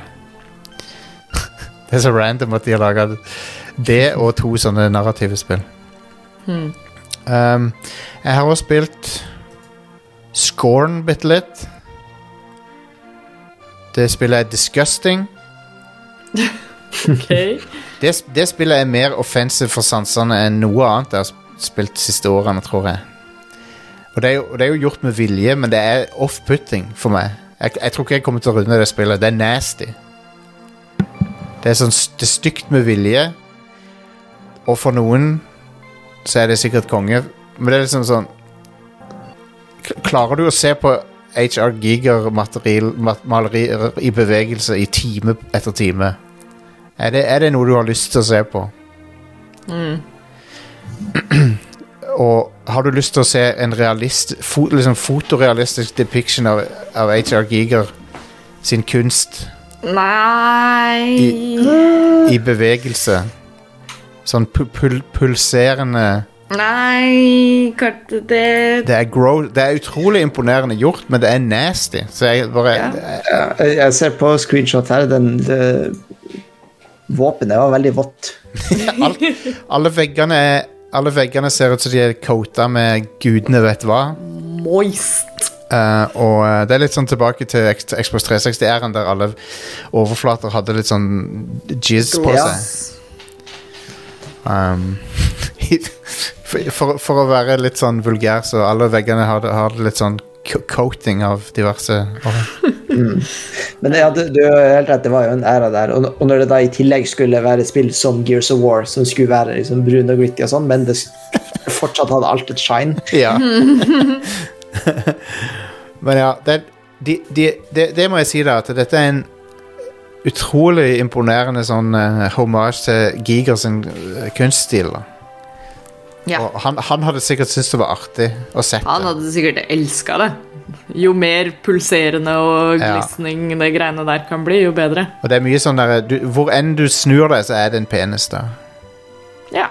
det er så random at de har laga det og to sånne narrative spill. Um, jeg har også spilt Scorn bitte litt. Det spillet er disgusting. Ok. Det, det spillet er mer offensive for sansene enn noe annet jeg har spilt de siste årene, tror jeg. Og det er jo, det er jo gjort med vilje, men det er off-putting for meg. Jeg, jeg tror ikke jeg kommer til å runde det spillet. Det er nasty. Det er sånn det er stygt med vilje, og for noen så er det sikkert konge, men det er liksom sånn Klarer du å se på HR Giger material- ma- malerier i bevegelse i time etter time? Er det, er det noe du har lyst til å se på? Og har du lyst til å se en realist, fo, liksom fotorealistisk depiction av, av HR Giger sin kunst Nei i bevegelse? Sånn pu pul pulserende Nei det det er, gro det er utrolig imponerende gjort, men det er nasty. Så jeg bare Ja. Jeg, jeg ser på screenshot her, den det, Våpenet var veldig vått. alt, alle, veggene alle veggene ser ut som de er coata med gudene vet hva. Moist. Uh, og eh, det er litt sånn tilbake til Xbox 360-æren, der alle overflater hadde litt sånn jizz på seg. Um, for, for, for å være litt sånn vulgær, så alle veggene hadde, har litt sånn coating av diverse Men ja, du, du har helt rett, det var jo en æra der. Og, og når det da i tillegg skulle være spill som Gears of War, som skulle være liksom brun og gritty og sånn, men det fortsatt hadde alt et shine. Ja. Men ja, det, de, de, de, det må jeg si, da, at dette er en utrolig imponerende sånn uh, hommage til Giger sin eh, kunststil. da. Ja. Og han, han hadde sikkert syntes det var artig å sette. Han hadde sikkert elska det. Jo mer pulserende og Ja. det greiene der kan bli, jo bedre. Og det er mye sånn der, du, Hvor enn du snur deg, så er det en penis da. Ja.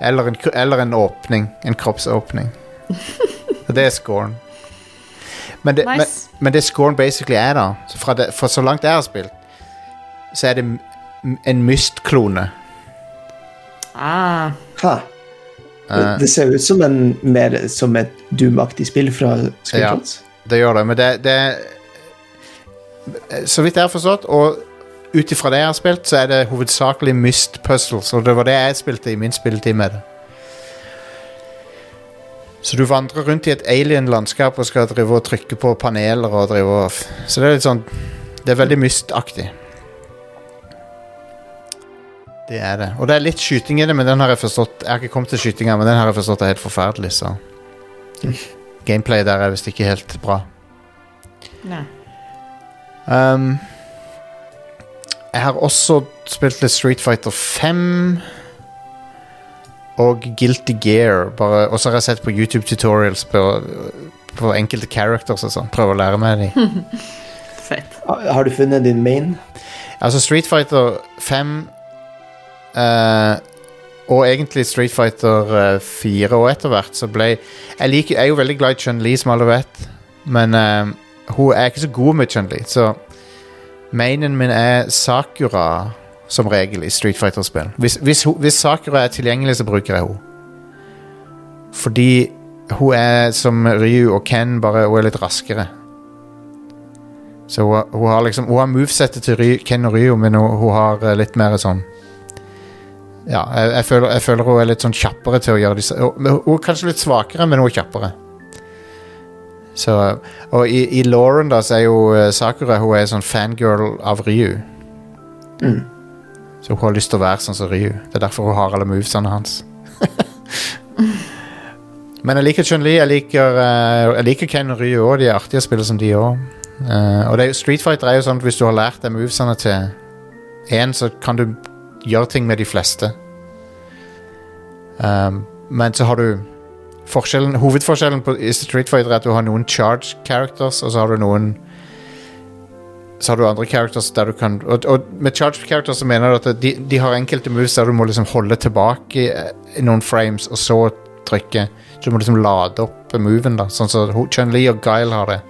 Eller en, eller en åpning. En kroppsåpning. Og det er scoren. Men det, Nice. men, men det scoren basically er, da så fra det, For så langt jeg har spilt, så er det en Myst-klone. Ah. Ha. Eh. Det, ser ut som, en, mer, som et Doom-aktig spill fra screenshots. Det gjør det, men det, det Så vidt jeg har forstått, og ut ifra det jeg har spilt, så er det hovedsakelig Myst puzzles, og det var det jeg spilte i min spilletid med det. Så du vandrer rundt i et alien-landskap og skal drive og trykke på paneler og drive og Så det er litt sånn Det er veldig Myst-aktig. Det er det. Og det er litt skyting i det, men den har jeg forstått Jeg har ikke kommet til skytinga, men den har jeg forstått er helt forferdelig, så Gameplay der er visst ikke helt bra. Nei. Um, jeg har også spilt litt Street Fighter 5 og Guilty Gear. Bare, og så har jeg sett på YouTube tutorials på, på enkelte characters og sånn. Prøve å lære meg dem. Fett. Har har du funnet din main? Altså Street Fighter 5 eh, og egentlig Street Fighter eh, 4 og etter hvert så ble Jeg, liker, jeg er jo veldig glad i Chun-Li, som alle vet, men uh, hun er ikke så god med Chun-Li, så mainen min er Sakura som regel i Street Fighter-spill. Hvis, hvis, hvis Sakura er tilgjengelig, så bruker jeg henne. Fordi hun er som Ryu og Ken, bare hun er litt raskere. Så hun, hun har liksom Hun har movesettet til Ryu, Ken og Ryu, men hun, hun har eh, litt mer sånn Ja, jeg, jeg, føler, jeg føler hun er litt sånn kjappere til å gjøre disse Hun, er kanskje litt svakere, men hun er kjappere. Så Og i, i Lauren, da, så er jo eh, Sakura Hun er sånn fangirl av Ryu. Så hun har lyst til å være sånn som Ryu. Det er derfor hun har alle movesene hans. Men jeg liker Chun-Li, jeg liker, eh, jeg liker Ken og Ryu òg. De er artige å spille som de òg. og det er, Street Fighter er jo sånn at hvis du har lært deg movesene til én, så kan du gjøre ting med de fleste. Um, men så har du forskjellen, Hovedforskjellen på i Street Fighter er at du har noen charge characters, og så har du noen så har du andre characters der du kan Og, og med charge characters så mener du at de, de har enkelte moves der du må liksom holde tilbake i, i noen frames, og så trykke. Så du må liksom lade opp moven, da. Sånn som Chun-Li og Guile har det.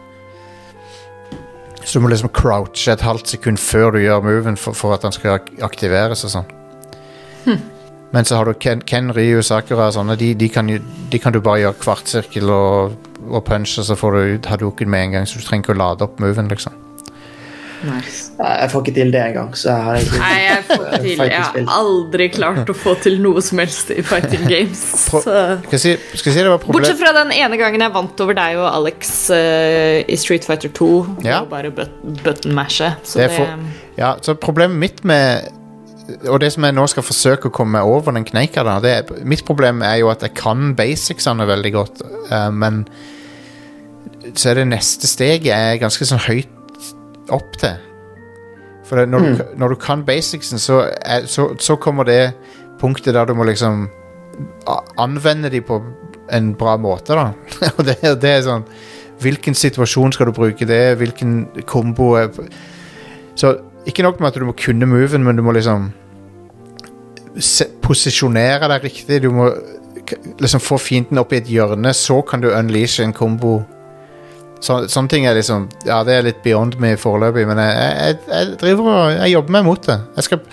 Så du må liksom crouche et halvt sekund før du gjør moven for, for at den skal ak aktiveres og sånn. Men så har du Ken, Ken Ryu, Sakura og sånne, de, de, kan jo, de kan du bare gjøre kvartsirkel og, og punch, og så får du Hadoken med en gang, så du trenger ikke å lade opp moven, liksom. Nice. Jeg får ikke til det engang, så jeg har ikke Nei, jeg får ikke til Jeg har aldri klart å få til noe som helst i fighting games. Pro- Skal jeg si, skal jeg si det var. Bortsett fra den ene gangen jeg vant over deg og Alex uh, i Street Fighter 2. Ja. Og bare but button-mashe. Så Det det, er for- Ja, så problemet mitt med Og det som jeg nå skal forsøke å komme over den kneika da, det er, Mitt problem er jo at jeg kan basicsene veldig godt, uh, men så er det neste steget er ganske sånn høyt opp til. For når, du, når du kan basicsen, så, er, så, så kommer det punktet der du må liksom anvende de på en bra måte, da. Og det, det er sånn Hvilken situasjon skal du bruke det? Hvilken kombo er Så ikke nok med at du må kunne moven, men du må liksom se, posisjonere deg riktig. Du må liksom få fienden opp i et hjørne, så kan du unleashe en kombo. Så, sånne ting er liksom Ja, det er litt beyond me foreløpig, men jeg, jeg, jeg driver og Jeg jobber meg mot det. Jeg skal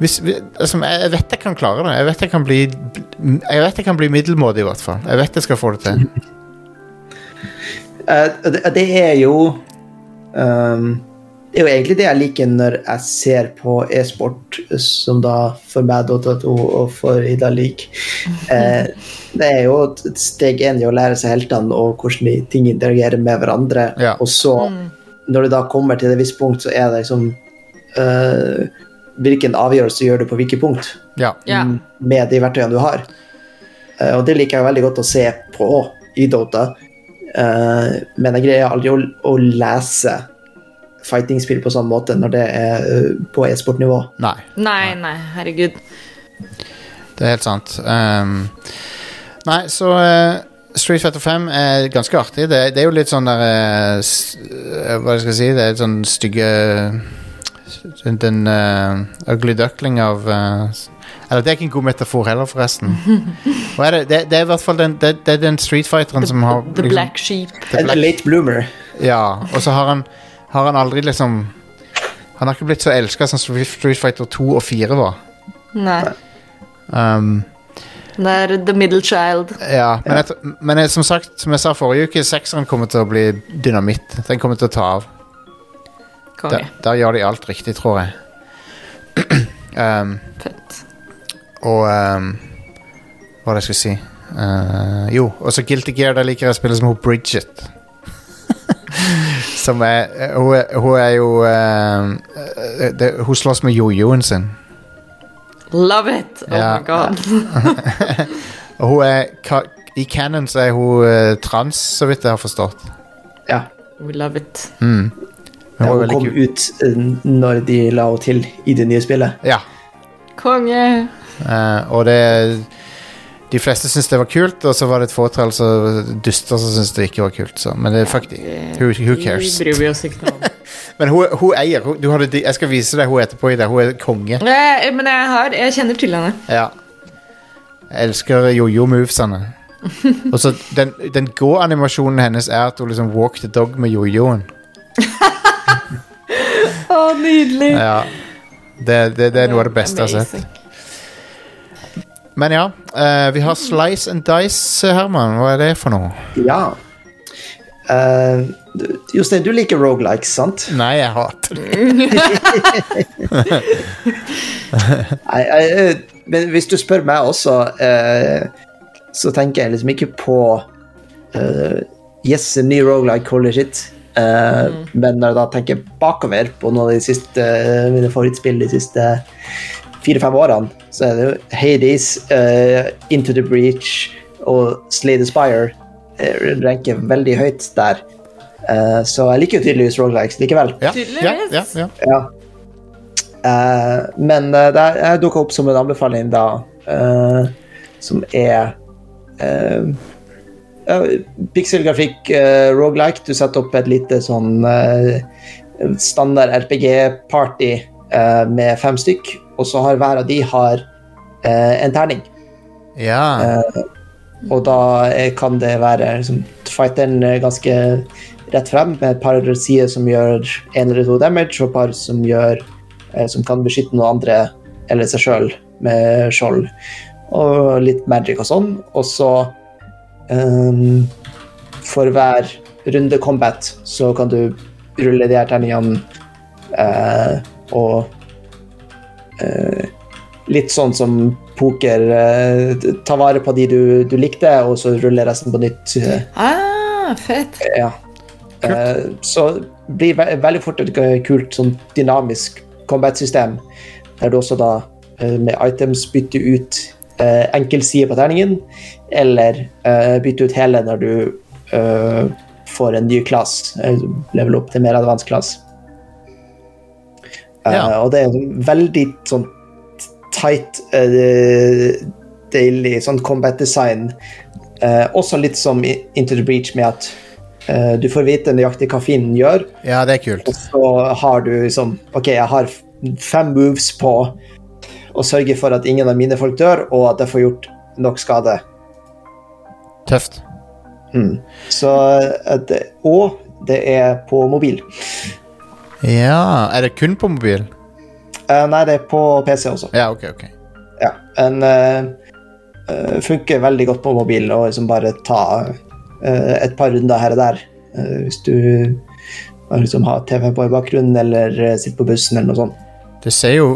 hvis, altså, jeg vet jeg kan klare det. Jeg vet jeg kan bli Jeg vet jeg kan bli middelmådig, i hvert fall. Jeg vet jeg skal få det til. Eh, det, er jo ehm, Det er jo egentlig det jeg liker når jeg ser på e-sport, som da for meg Dota 2 og for Ida lik. Eh, det er jo et steg én i å lære seg heltene og hvordan de ting interagerer med hverandre. Ja. Og så, når du da kommer til et visst punkt, så er det liksom eh, Hvilken avgjørelse gjør du på hvilket punkt? Ja. ja. med de verktøyene du har. Eh, og det liker jeg veldig godt å se på i Dota. Eh, men jeg greier aldri å, å lese fighting-spill på samme måte når det er eh, på e-sportnivå. Nei, Nei, nei, herregud. det er helt sant. Um, nei, så uh, Street Fighter 5 er ganske artig. Det, det er jo litt sånn der uh, Hva skal jeg si? Det er litt sånn stygge Den, eh, ugly duckling av Eller det er ikke en god metafor heller, forresten. Hva er det? Det, det er i hvert fall den, det, det er den Street Fighteren som har The liksom- Black Sheep. The Black- late bloomer. Ja, og så har han, har han aldri liksom Han har ikke blitt så elska som Street Fighter 2 og 4 var. Nei. Um, Det er The Middle Child. ja, men, tr- men jeg, som sagt, som jeg sa forrige uke, sekseren kommer til å bli dynamitt. Den kommer til å ta av. Der, der gjør de alt riktig, tror jeg. um, Fett. og um, Hva var det jeg skulle si? Uh, jo, og så Guilty Gear, der liker jeg å spille som hun Bridget. som er Hun er, hun er jo um, eh, det, Hun slåss med jojoen sin. Love it! Oh Ja. my god. Og hun er ka- I canon så er hun eh, trans, så vidt jeg har forstått. Ja. We love it. Men hun er hun veldig kom kul. ut eh, når de la henne til i det nye spillet. Ja. Konge. eh, og det De fleste syntes det var kult, og så var det et fåtall som duster som syntes det ikke var kult. Så. Men det, fuck de. Who, who cares? Vi bryr vi oss ikke om. Men hun, hun eier. Hun, hadde, jeg skal vise deg hun etterpå i det. Hun er konge. Eh, Men jeg har Jeg kjenner til henne. Ja. Jeg elsker jojo-movesene. Og så den, den gå-animasjonen hennes er at hun liksom walk the dog med jojoen. Å, nydelig. Ja. Det, det, det er noe av det beste jeg har sett. Men ja, eh, vi har Slice and Dice, Herman. Hva er det for noe? Ja. Uh, du- Jostein, du liker rogelikes, sant? Nei, jeg hater det. Nei, jeg, eh, men hvis du spør meg også, uh, så tenker jeg liksom ikke på uh, Yes, en ny rogelike holder sitt. mm. Men når jeg da tenker bakover på noen av de siste mine favorittspill de siste fire-fem årene, så er det jo Hades, uh, Into the Breach og Slay the Spire eh, ranker veldig høyt der. Uh, så jeg liker jo tydeligvis Rogalikes likevel. Ja, ja, ja, ja. Ja. Eh, men uh, det er dukka opp som en anbefaling, da, uh, som er uh, Pikselgrafikk, uh, rogelike. Du setter opp et lite sånn standard RPG-party eh, med fem stykk, og så har hver av de har eh, en terning. ja. Og da eh, kan det være liksom, fighteren er ganske rett frem, med et par sider som gjør én eller to damage, og et par som gjør eh, som kan beskytte noen andre eller seg sjøl med skjold. Og litt magic og sånn. Og så um, For hver runde combat så kan du rulle de her terningene eh, og eh, Litt sånn som poker. Eh, ta vare på de du, du likte, og så rulle resten på nytt. Eh, Ah, fett. ja. Eh, så blir ve veldig fort et kult sånn dynamisk combat-system, der du også da eh, med items bytter ut eh, enkel på terningen, eller eh, bytter ut hele når du eh, får en ny class, eh, level opp til mer advanced class. Eh, Uh, Og det er en veldig sånn tight, uh, deilig sånn combat design. Uh, også litt som Into the Breach med at du får vite nøyaktig hva fienden gjør, ja, det er kult. og så har du liksom OK, jeg har fem moves på å sørge for at ingen av mine folk dør, og at jeg får gjort nok skade. Tøft. Så eh, det, Og det er på mobil. Ja, Er det kun på mobil? Eh, nei, det er på PC også. Ja, ok, ok. Ja. En eh, eh, funker veldig godt på mobil, og liksom bare ta eh, et par runder her og der. Eh, hvis du har liksom har TV på i bakgrunnen, eller sitter på bussen, eller noe sånt. Det ser jo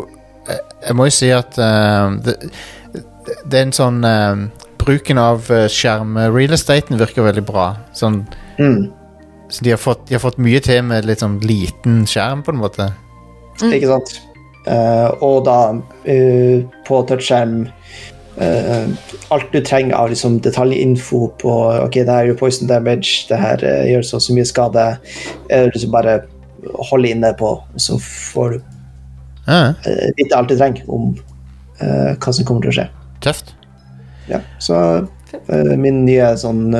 Jeg, må jo si at eh, det, det er en sånn eh, Bruken av uh, skjerm-real estaten virker veldig bra. Sånn Mm. Så de har, fått, de har fått mye til med litt sånn liten skjerm, på en måte. Ikke sant? Uh, og da uh, på touchskjerm uh, alt du trenger av liksom, detaljinfo på ok, det her gjør poison damage, det her gjør så så mye skade. Liksom bare holde inne på, så får du Ja, eh, vite alt du trenger om eh, hva som kommer til å skje. tøft. Ja, så eh, min nye sånn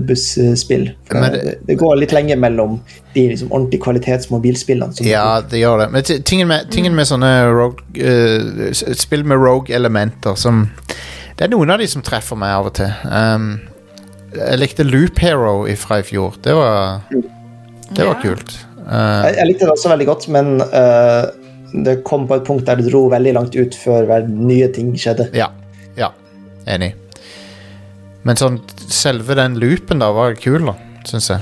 busspill. Det, det- går litt lenge mellom de liksom, ordentlige kvalitetsmobilspillene. som- Ja, det gjør det. Men tingen med, tingen med sånne rogue, uh, spill med rogue-elementer som Det er noen av de som treffer meg av og til. Um, jeg likte Loop Hero fra i fjor. Det var, det var Ja. kult. Uh, Jeg, jeg likte det også veldig godt, men uh, det kom på et punkt der det dro veldig langt ut før nye ting skjedde. ja. Ja. Enig. Men sånn selve den loopen da var kul, da, syns jeg.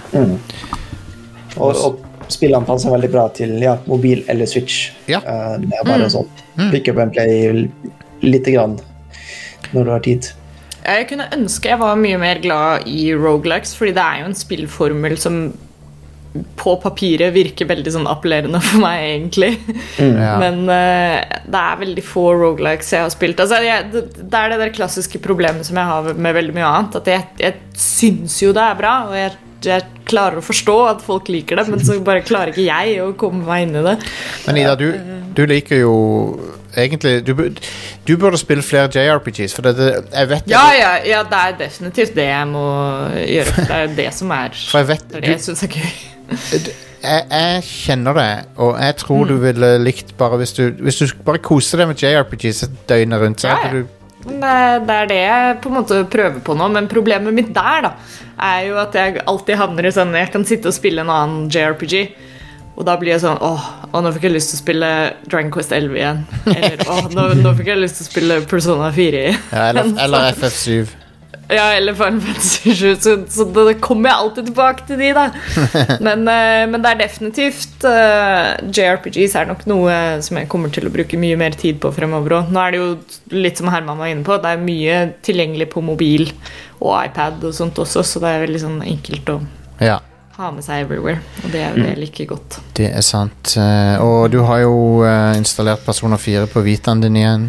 Og, og spillene passer veldig bra til ja, mobil eller Switch. Ja. Uh, det er bare sånn pick up and play lite grann når du har tid. Jeg kunne ønske jeg var mye mer glad i rogelikes, fordi det er jo en spillformel som på papiret virker veldig sånn appellerende for meg, egentlig. Ja. Men uh, det er veldig få rogelikes jeg har spilt. Altså, jeg, det, det er det der klassiske problemet som jeg har med veldig mye annet. At jeg, jeg syns jo det er bra, og jeg, jeg klarer å forstå at folk liker det, men så bare klarer ikke jeg å komme meg inn i det. Men Ida, du, du liker jo egentlig Du, du burde spille flere JRPGs, for det, det, jeg vet Ja, ja, ja, det er definitivt det jeg må gjøre. Det er jo det som er For jeg vet det er du, jeg syns er gøy. Jeg, jeg kjenner det, og jeg tror Mm. du ville likt bare hvis du Hvis du bare koser deg med JRPGs døgnet rundt, så Ja, ja. Det, det er det jeg på en måte prøver på nå, men problemet mitt der da, er jo at jeg alltid havner i sånn Jeg kan sitte og spille en annen JRPG, og da blir jeg sånn Åh, å, nå fikk jeg lyst til å spille Dragon Quest 11 igjen. Eller åh, nå, nå fikk jeg lyst til å spille Persona 4 igjen. ja, eller, eller FF7. Ja, eller Final Fantasy 7, så, så da kommer jeg alltid tilbake til de, da. Men, eh, men det er definitivt uh, JRPGs er nok noe som jeg kommer til å bruke mye mer tid på fremover òg. Nå er det jo litt som Herman var inne på, det er mye tilgjengelig på mobil og iPad og sånt også, så det er veldig sånn enkelt å Ja, ha med seg everywhere. Og det er jo det jeg liker godt. det er sant. Eh, og du har jo eh, installert Persona 4 på Vitaen din igjen.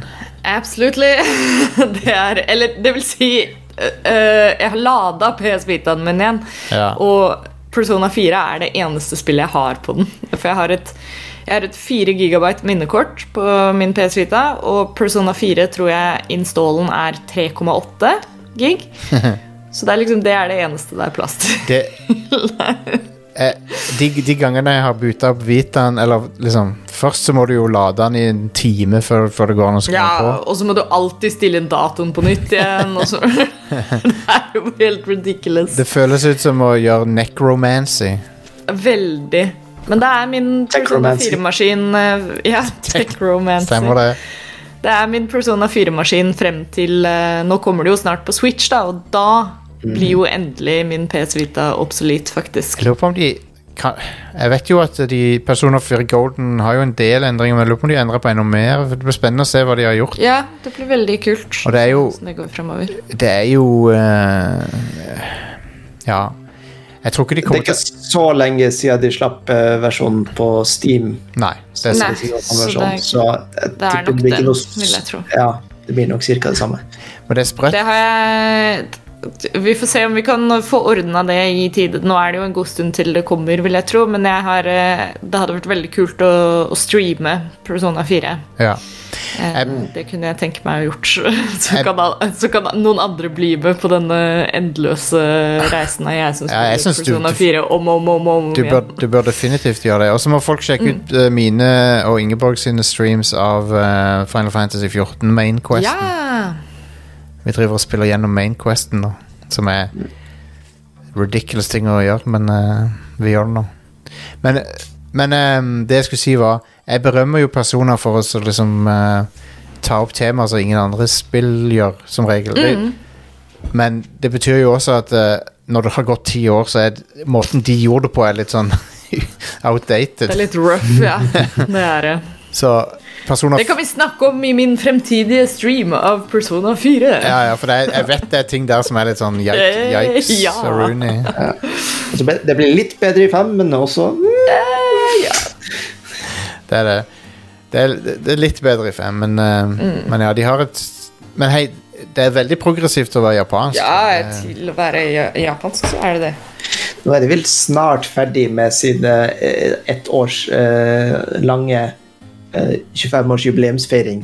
Absolutely. Det er Eller det vil si eh, eh, Jeg har lada PS Vitaen min igjen. Ja. Og Persona 4 er det eneste spillet jeg har på den. For jeg har et, jeg har et 4 GB minnekort på min PS Vita, og Persona 4 tror jeg installen er 3,8 gig. Så det er liksom det er det eneste det er plass til. Det eh, de, de gangene jeg har buta opp Vitaen, eller liksom Først så må du jo lade den i en time før, før det går an å skru Ja, på. og så må du alltid stille inn datoen på nytt igjen. Og så. det er jo helt ridiculous. Det føles ut som å gjøre necromancy. Veldig. Men det er min Persona 4-maskin eh, Ja, Techromancy. Stemmer det? Det er min Persona 4-maskin frem til eh, Nå kommer det jo snart på Switch, da, og da blir jo endelig min PS Vita obsolet, faktisk. Jeg lurer på om de kan, Jeg vet jo at de personer 4 Golden har jo en del endringer, men jeg lurer på om de endrer på enda mer. Det blir spennende å se hva de har gjort. Ja, det blir veldig kult. Og det er jo det går fremover. Det er jo uh, Ja. Jeg tror ikke de Det er ikke så lenge siden de slapp eh, versjonen på Steam. Nei. Det er Nei. Så, det er- så jeg det er nok blir det, noe- vil jeg tro. Ja, det blir nok cirka det samme. Men det er sprøtt. Det har jeg Vi får se om vi kan få ordna det i tide. Nå er det jo en god stund til det kommer, vil jeg tro, men jeg har, eh, det hadde vært veldig kult å, å streame Persona 4. Ja. Um, det kunne jeg tenke meg å gjort. Så kan, så kan noen andre bli med på denne endeløse reisen av jeg som Ja, spiller du- Persona 4 om og om, om, om Du igjen. bør, du bør definitivt gjøre det. Og så må folk sjekke ut eh, mine og Ingeborg sine streams av Final Fantasy 14 Main Questen. Ja! Vi driver og spiller gjennom Main Questen nå, som er ridiculous ting å gjøre, men uh, vi gjør det nå. Men, men um, det jeg skulle si var Jeg berømmer jo personer for å liksom uh, ta opp temaer som ingen andre spill gjør, som regel. Det, men det betyr jo også at uh, når det har gått ti år, så er måten de gjorde det på, er litt sånn outdated. Det er litt rough, ja. Det er det. Så Persona Det kan vi snakke om i min fremtidige stream av Persona 4. ja, ja, for det er, jeg vet det er ting der som er litt sånn yikes, Eh, ja. og Rooney. Altså, det blir litt bedre i fem, men også Det er det. Det er, det er litt bedre i fem, men, eh, Mm. men ja, de har et Men hei, det er veldig progressivt å være japansk. Ja, Eh, til å være japansk, så er det det. Nå er de vel snart ferdig med sine eh, ett års eh, lange eh, 25-års jubileumsfeiring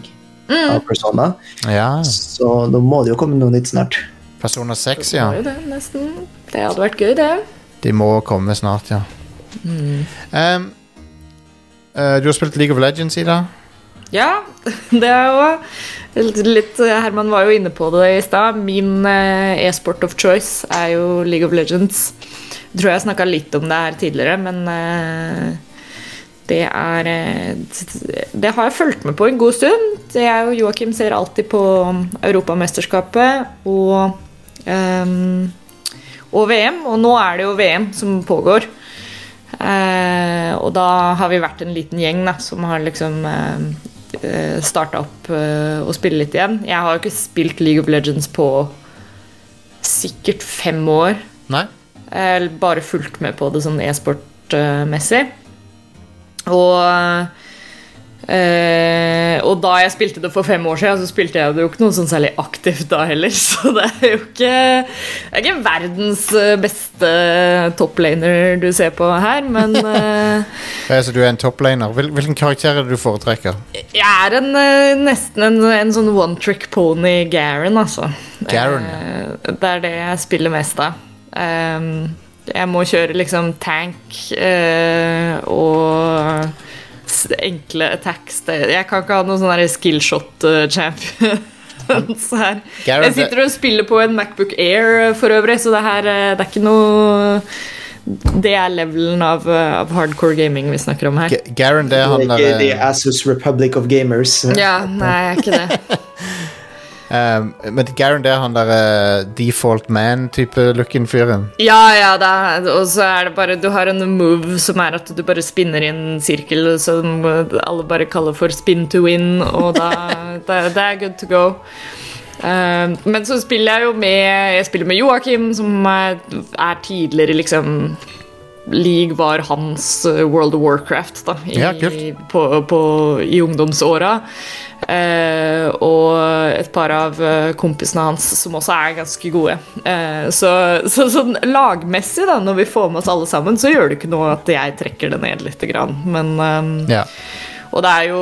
av Persona. ja. Så nå må det jo komme noe nytt snart. Persona 6, ja. det. Det hadde vært gøy, det. De må komme snart, ja. Um, uh, du har spilt League of Legends, Ida? Ja, det er jo litt Herman var jo inne på det i stad. Min eh, e-sport of choice er jo League of Legends. Jeg tror jeg snakka litt om det her tidligere, men eh, det er eh, Det har jeg fulgt med på en god stund. Jeg og Joakim ser alltid på Europamesterskapet og um, og VM, og nå er det jo VM som pågår. Uh, og da har vi vært en liten gjeng da, som har liksom uh, starta opp og spille litt igjen. Jeg har jo ikke spilt League of Legends på sikkert fem år. Nei? Jeg bare fulgt med på det sånn e-sport-messig. Og eh, Og da jeg spilte det for fem år siden, så spilte jeg det jo ikke noe sånn særlig aktivt da heller. Så det er jo ikke, er ikke verdens eh, beste toplaner du ser på her, men Ja, så du er en toplaner. Hvil, hvilken karakter er det du foretrekker? jeg er en, nesten en, en sånn one trick pony Garen, altså. Garen, Eh, Det er det jeg spiller mest av. Ehm, jeg må kjøre liksom tank eh, og enkle attacks. Jeg kan ikke ha noen sånne skillshot-champions her. Jeg sitter og spiller på en Macbook Air eh, for øvrig, så det her eh, det er ikke noe Det er levelen av, eh, av hardcore gaming vi snakker om her. G- Garen, det er han Ikke The Assos Asus Republic of Gamers. Ja, nei, jeg er ikke det. um, Men Garen, det er han der eh, default man-type looking-fyren. Ja, ja, er, og så er det bare Du har en move som er at du bare spinner i en sirkel som alle bare kaller for spin to win, og da det, det er good to go. Uh, men så spiller jeg jo med Jeg spiller med Joakim, som er tidligere liksom League var hans eh, World of Warcraft da, i, Ja, på, på, i ungdomsåra. Eh, og et par av eh, kompisene hans som også er ganske gode. Eh, så, så sånn lagmessig, da, når vi får med oss alle sammen, så gjør det ikke noe at jeg trekker det ned litt. Grann. Men eh, Ja. Og det er, jo,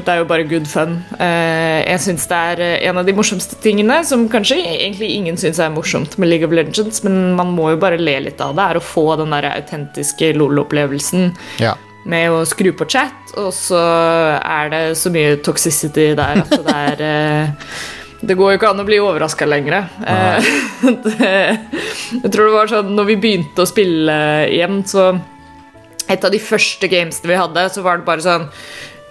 det er jo bare good fun. Eh, jeg syns det er eh, en av de morsomste tingene, som kanskje egentlig ingen syns er morsomt med League of Legends, men man må jo bare le litt av det, er å få den der autentiske LOL-opplevelsen ja. med å skru på chat, og så er det så mye toxicity der at det er eh, Det går jo ikke an å bli overraska lenger. Eh, jeg tror det var sånn når vi begynte å spille igjen, så Et av de første gamesene vi hadde, så var det bare sånn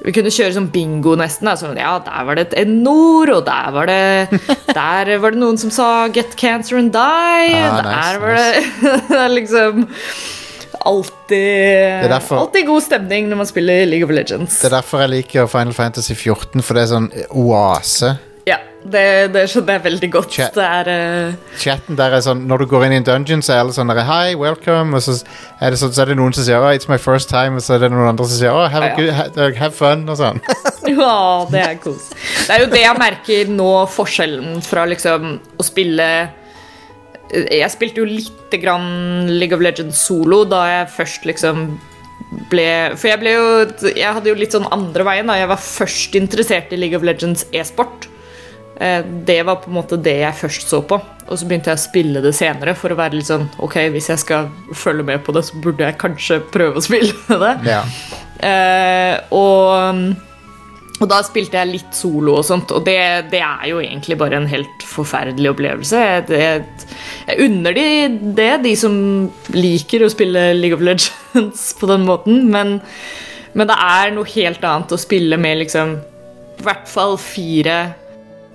vi kunne kjøre sånn bingo nesten. Sånn, ja, der var det et N-ord, og der var det Der var det noen som sa 'get cancer and die'. Ah, der nice, var det Det liksom alltid er derfor- Alltid god stemning når man spiller League of Legends. Det er derfor jeg liker Final Fantasy 14, for det er sånn oase. Ja, det, det skjønner jeg veldig godt. Chat. Det er uh... Chatten der er sånn Når du går inn i en dungeon, så er alle sånn Hei, welcome. Og så er, det så, så er det noen som sier oh, It's my first time. Og så er det noen andre som sier oh, have, a Ja, good, ha, have fun. Og sånn. Ja, det er kos. Det er jo det jeg merker nå, forskjellen fra liksom å spille Jeg spilte jo lite grann League of Legends solo da jeg først liksom ble For jeg ble jo Jeg hadde jo litt sånn andre veien. da Jeg var først interessert i League of Legends e-sport. Eh, Det var på en måte det jeg først så på. Og så begynte jeg å spille det senere for å være litt sånn Ok, hvis jeg skal følge med på det, så burde jeg kanskje prøve å spille det. Ja. Eh, og, og da spilte jeg litt solo og sånt, og det, det er jo egentlig bare en helt forferdelig opplevelse. Jeg, det, jeg unner de det, de som liker å spille League of Legends på den måten, men, men det er noe helt annet å spille med liksom i hvert fall fire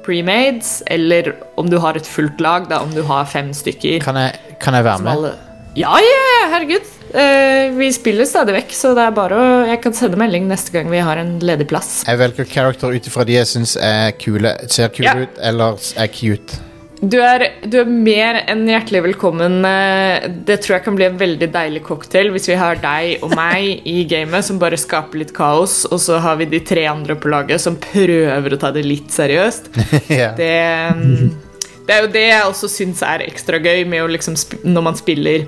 premades, eller om du har et fullt lag, da, om du har fem stykker. Kan, jeg, kan jeg være med? alle- Ja, ja, ja, herregud. Uh, vi spiller stadig vekk, så det er bare å Jeg kan sende melding neste gang vi har en ledig plass. Jeg velger character ut ifra de jeg syns er kule, ser kule Ja. ut eller er cute. Du er, du er mer enn hjertelig velkommen. eh, Det tror jeg kan bli en veldig deilig cocktail hvis vi har deg og meg i gamet som bare skaper litt kaos, og så har vi de tre andre på laget som prøver å ta det litt seriøst. yeah. Det, mm, det er jo det jeg også syns er ekstra gøy liksom når man spiller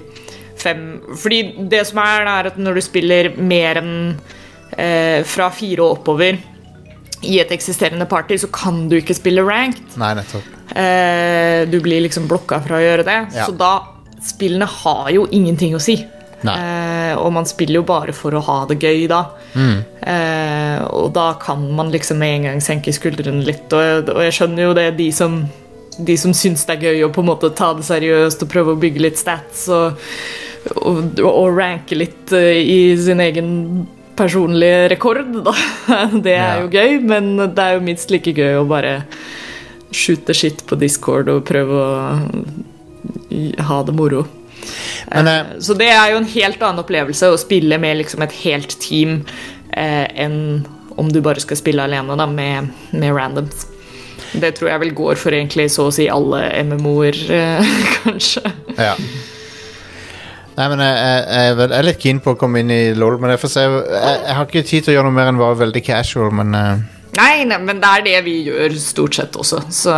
fem Fordi det som er, er at når du spiller mer enn eh, fra fire og oppover i et eksisterende party, så kan du ikke spille ranked. Nei, nettopp. Eh, du blir liksom blokka fra å gjøre det. Ja. Så da Spillene har jo ingenting å si. Eh, og man spiller jo bare for å ha det gøy da. Mm. Eh, og da kan man liksom med en gang senke skuldrene litt. Og, og jeg skjønner jo det, de som, de som syns det er gøy å på en måte ta det seriøst og prøve å bygge litt stats og, og, og ranke litt eh, i sin egen personlige rekord, da. Det er jo gøy, men det er jo minst like gøy å bare skyte skitt på Discord og prøve å ha det moro. Men eh, Så det er jo en helt annen opplevelse å spille med liksom et helt team eh, enn om du bare skal spille alene da, med, med randoms. Det tror jeg vel går for egentlig så å si alle MMO-er, eh, kanskje. Ja. Nei, men jeg, jeg, jeg, er litt keen på å komme inn i LOL, men jeg får se. Jeg, jeg har ikke tid til å gjøre noe mer enn være veldig casual, men Nei, nei, men det er det vi gjør stort sett også. Så,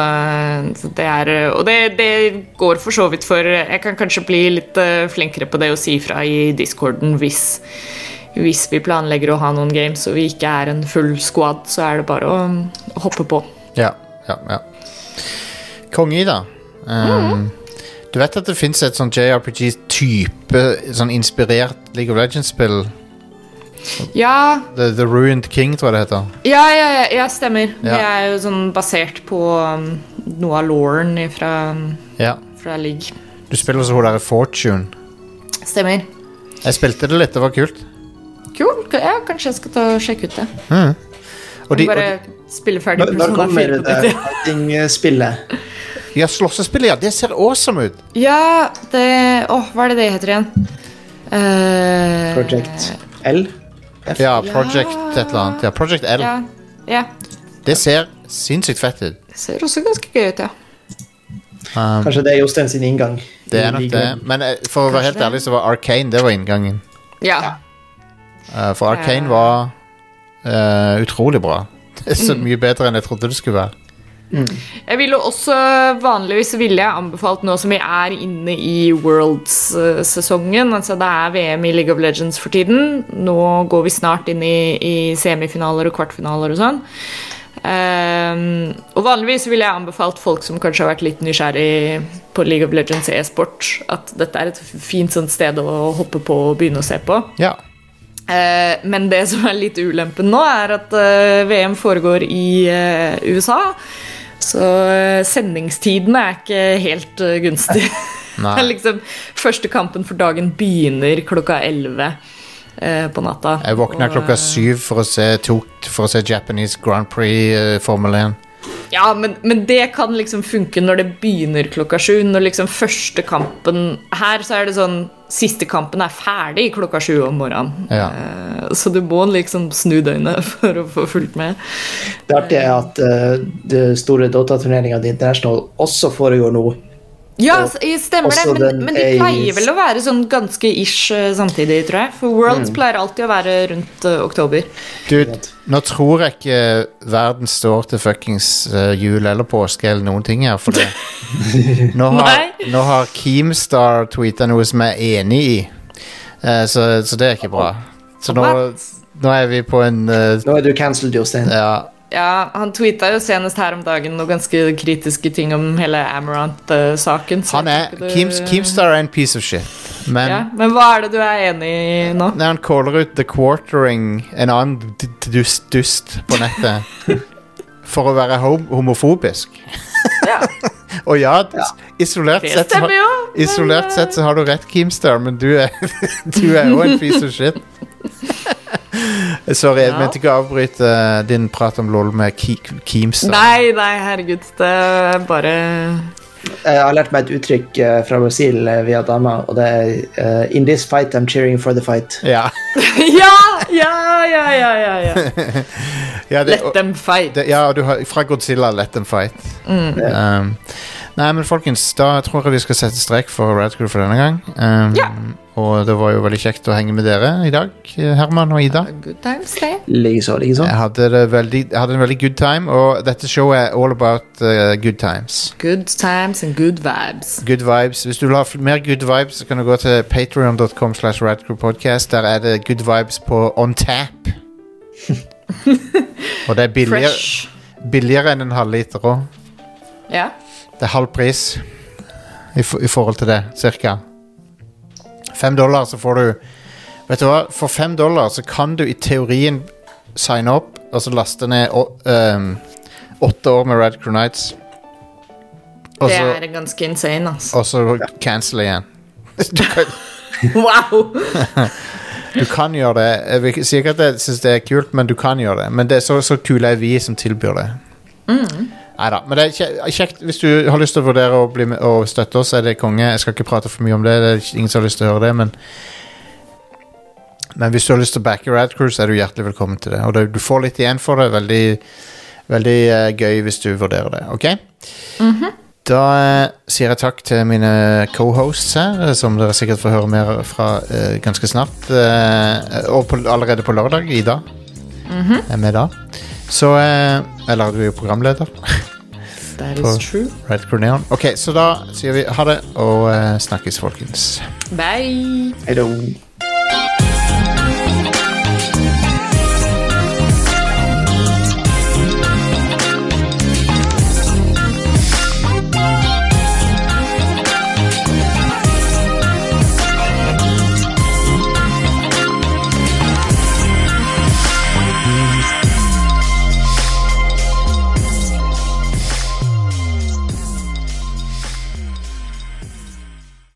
så det er, og det, det går for så vidt for Jeg kan kanskje bli litt eh, flinkere på det å si fra i discorden hvis, hvis vi planlegger å ha noen games og vi ikke er en full squad, så er det bare å, å hoppe på. ja. ja, ja. Konge, da. Um, Du vet at det fins et sånn JRPG-type, sånn inspirert League of Legends-spill? Ja, The, The Ruined King, tror jeg det heter. ja, ja, ja, ja stemmer. Ja. Det er jo sånn basert på um, noe av lauren fra, Ja. fra League. Du spiller også hun derre Fortune. Stemmer. Jeg spilte det litt, det var kult. Kult? Ja, kanskje jeg skal ta og sjekke ut det. Mm. Og de, og Bare de, spille ferdig Når, kommer 4 på det fighting-spillet? ja, slåssespillet, ja. Det ser awesome ut. Ja, det Åh, hva er det det heter igjen? Uh, Project L? F? Ja, Project et eller annet. Ja, Project L. Ja, ja. Det ser sinnssykt fett ut. Det ser også ganske gøy ut, ja. Um, Kanskje det er Jostein sin inngang? det er nok det. Men eh, for å være helt ærlig, så var Arkane det var inngangen. Ja. Uh, for Arkane var uh, utrolig bra. Det er Mm. så mye bedre enn jeg trodde det skulle være. Jeg ville også vanligvis ville jeg anbefalt nå som vi er inne i Worlds-sesongen. Altså det er VM i League of Legends for tiden. Nå går vi snart inn i, i semifinaler og kvartfinaler og sånn. Um, og vanligvis ville jeg anbefalt folk som kanskje har vært litt nysgjerrig på League of Legends e-sport, at dette er et fint sånt sted å hoppe på og begynne å se på. Ja. Uh, men det som er litt ulempen nå, er at uh, VM foregår i uh, USA. Så sendingstidene sendingstiden er ikke helt eh, gunstig. Liksom, første kampen for dagen begynner klokka 11 eh, på natta. Jeg våkna Og, klokka eh, syv for å se, tok, for å se Japanese Grand Prix eh, Formel 1. Ja, men, men det kan liksom funke når det begynner klokka sju. Når liksom første kampen Her så er det sånn Siste kampen er ferdig klokka sju om morgenen. Ja. Eh, så du må liksom snu døgnet for å få fulgt med. Det artige er at uh, det store Dota-turneringa The International også foregår nå. Ja, stemmer det, men, men de er pleier vel å være sånn ganske ish eh, samtidig, tror jeg. For Worlds Mm. pleier alltid å være rundt uh, oktober. Dude, nå tror jeg ikke verden står til fuckings uh, jul eller påske eller noen ting her, for det. Nå har, nå har Keemstar tweeta noe som jeg er enig i, uh, så, så det er ikke bra. Så nå, nå er vi på en uh, Nå er du cancelled, Jostein. Ja, Ja, Han tweeta jo senest her om dagen noen ganske kritiske ting om hele Amarant-saken. han er Keemstar er en piece of shit, men ja, Men hva er det du er enig i nå? når han caller ut The Quartering, en annen dust, dust på nettet, for å være hom homofobisk Ja, Og ja, isolert, sett, så jo. isolert sett så har du rett, Keemstar, men du er Du er jo en piece of shit. Sorry, jeg Ja. mente ikke å avbryte eh, din prat om LOL med Ke Keemstar. Nei, nei, herregud. Det er bare Jeg har lært meg et uttrykk eh, fra Brasil eh, via dama, og det er eh, In this fight I'm cheering for the fight. Ja. Ja, ja, ja, ja, ja, ja. ja, det, Let them fight. det, ja, du har fra Godzilla Let them fight. Mm. Um, Nei, men folkens, da tror jeg vi skal sette strek for Radcrew for denne gang. Um, Ja. Og det var jo veldig kjekt å henge med dere i dag, Herman og Ida. Good times. Likeså, likeså. Jeg hadde, det veldig, jeg hadde en veldig good time, og dette showet er all about uh, good times. Good times and good vibes. Good vibes. Hvis du vil ha mer good vibes, så kan du gå til patreon.com slash radcrewpodcast. Der er det good vibes på on tap. og det er billigere, billigere enn en halvliter òg. Ja. Det er halv pris i, i forhold til det, cirka. Fem dollar, så får du Vet du hva, for fem dollar så kan du i teorien signe opp og så laste ned ehm, åtte år med Red Crew Nights. Også, Det er ganske insane, altså. og så cancel igjen. Kan, Wow! du kan gjøre det. Jeg vil ikke at jeg syns det er kult, men du kan gjøre det. Men det er så, så kule er vi som tilbyr det. Neida, Men det er kjekt hvis du har lyst til å vurdere å bli med og støtte oss. er det konge. Jeg skal ikke prate for mye om det. Det er ingen som har lyst til å høre det. Men, men hvis du har lyst til å backe så er du hjertelig velkommen til det. Og det, du får litt igjen for det. Veldig, veldig eh, gøy hvis du vurderer det. Ok? Da eh, sier jeg takk til mine co-hosts her, eh, som dere sikkert får høre mer fra uh, ganske snart. Og på, allerede på lørdag. Ida er med da. Så eh, Eller du er jo programleder. That is true. Right Ok, så da sier vi ha det, og eh, snakkes, folkens. Bye! Hello.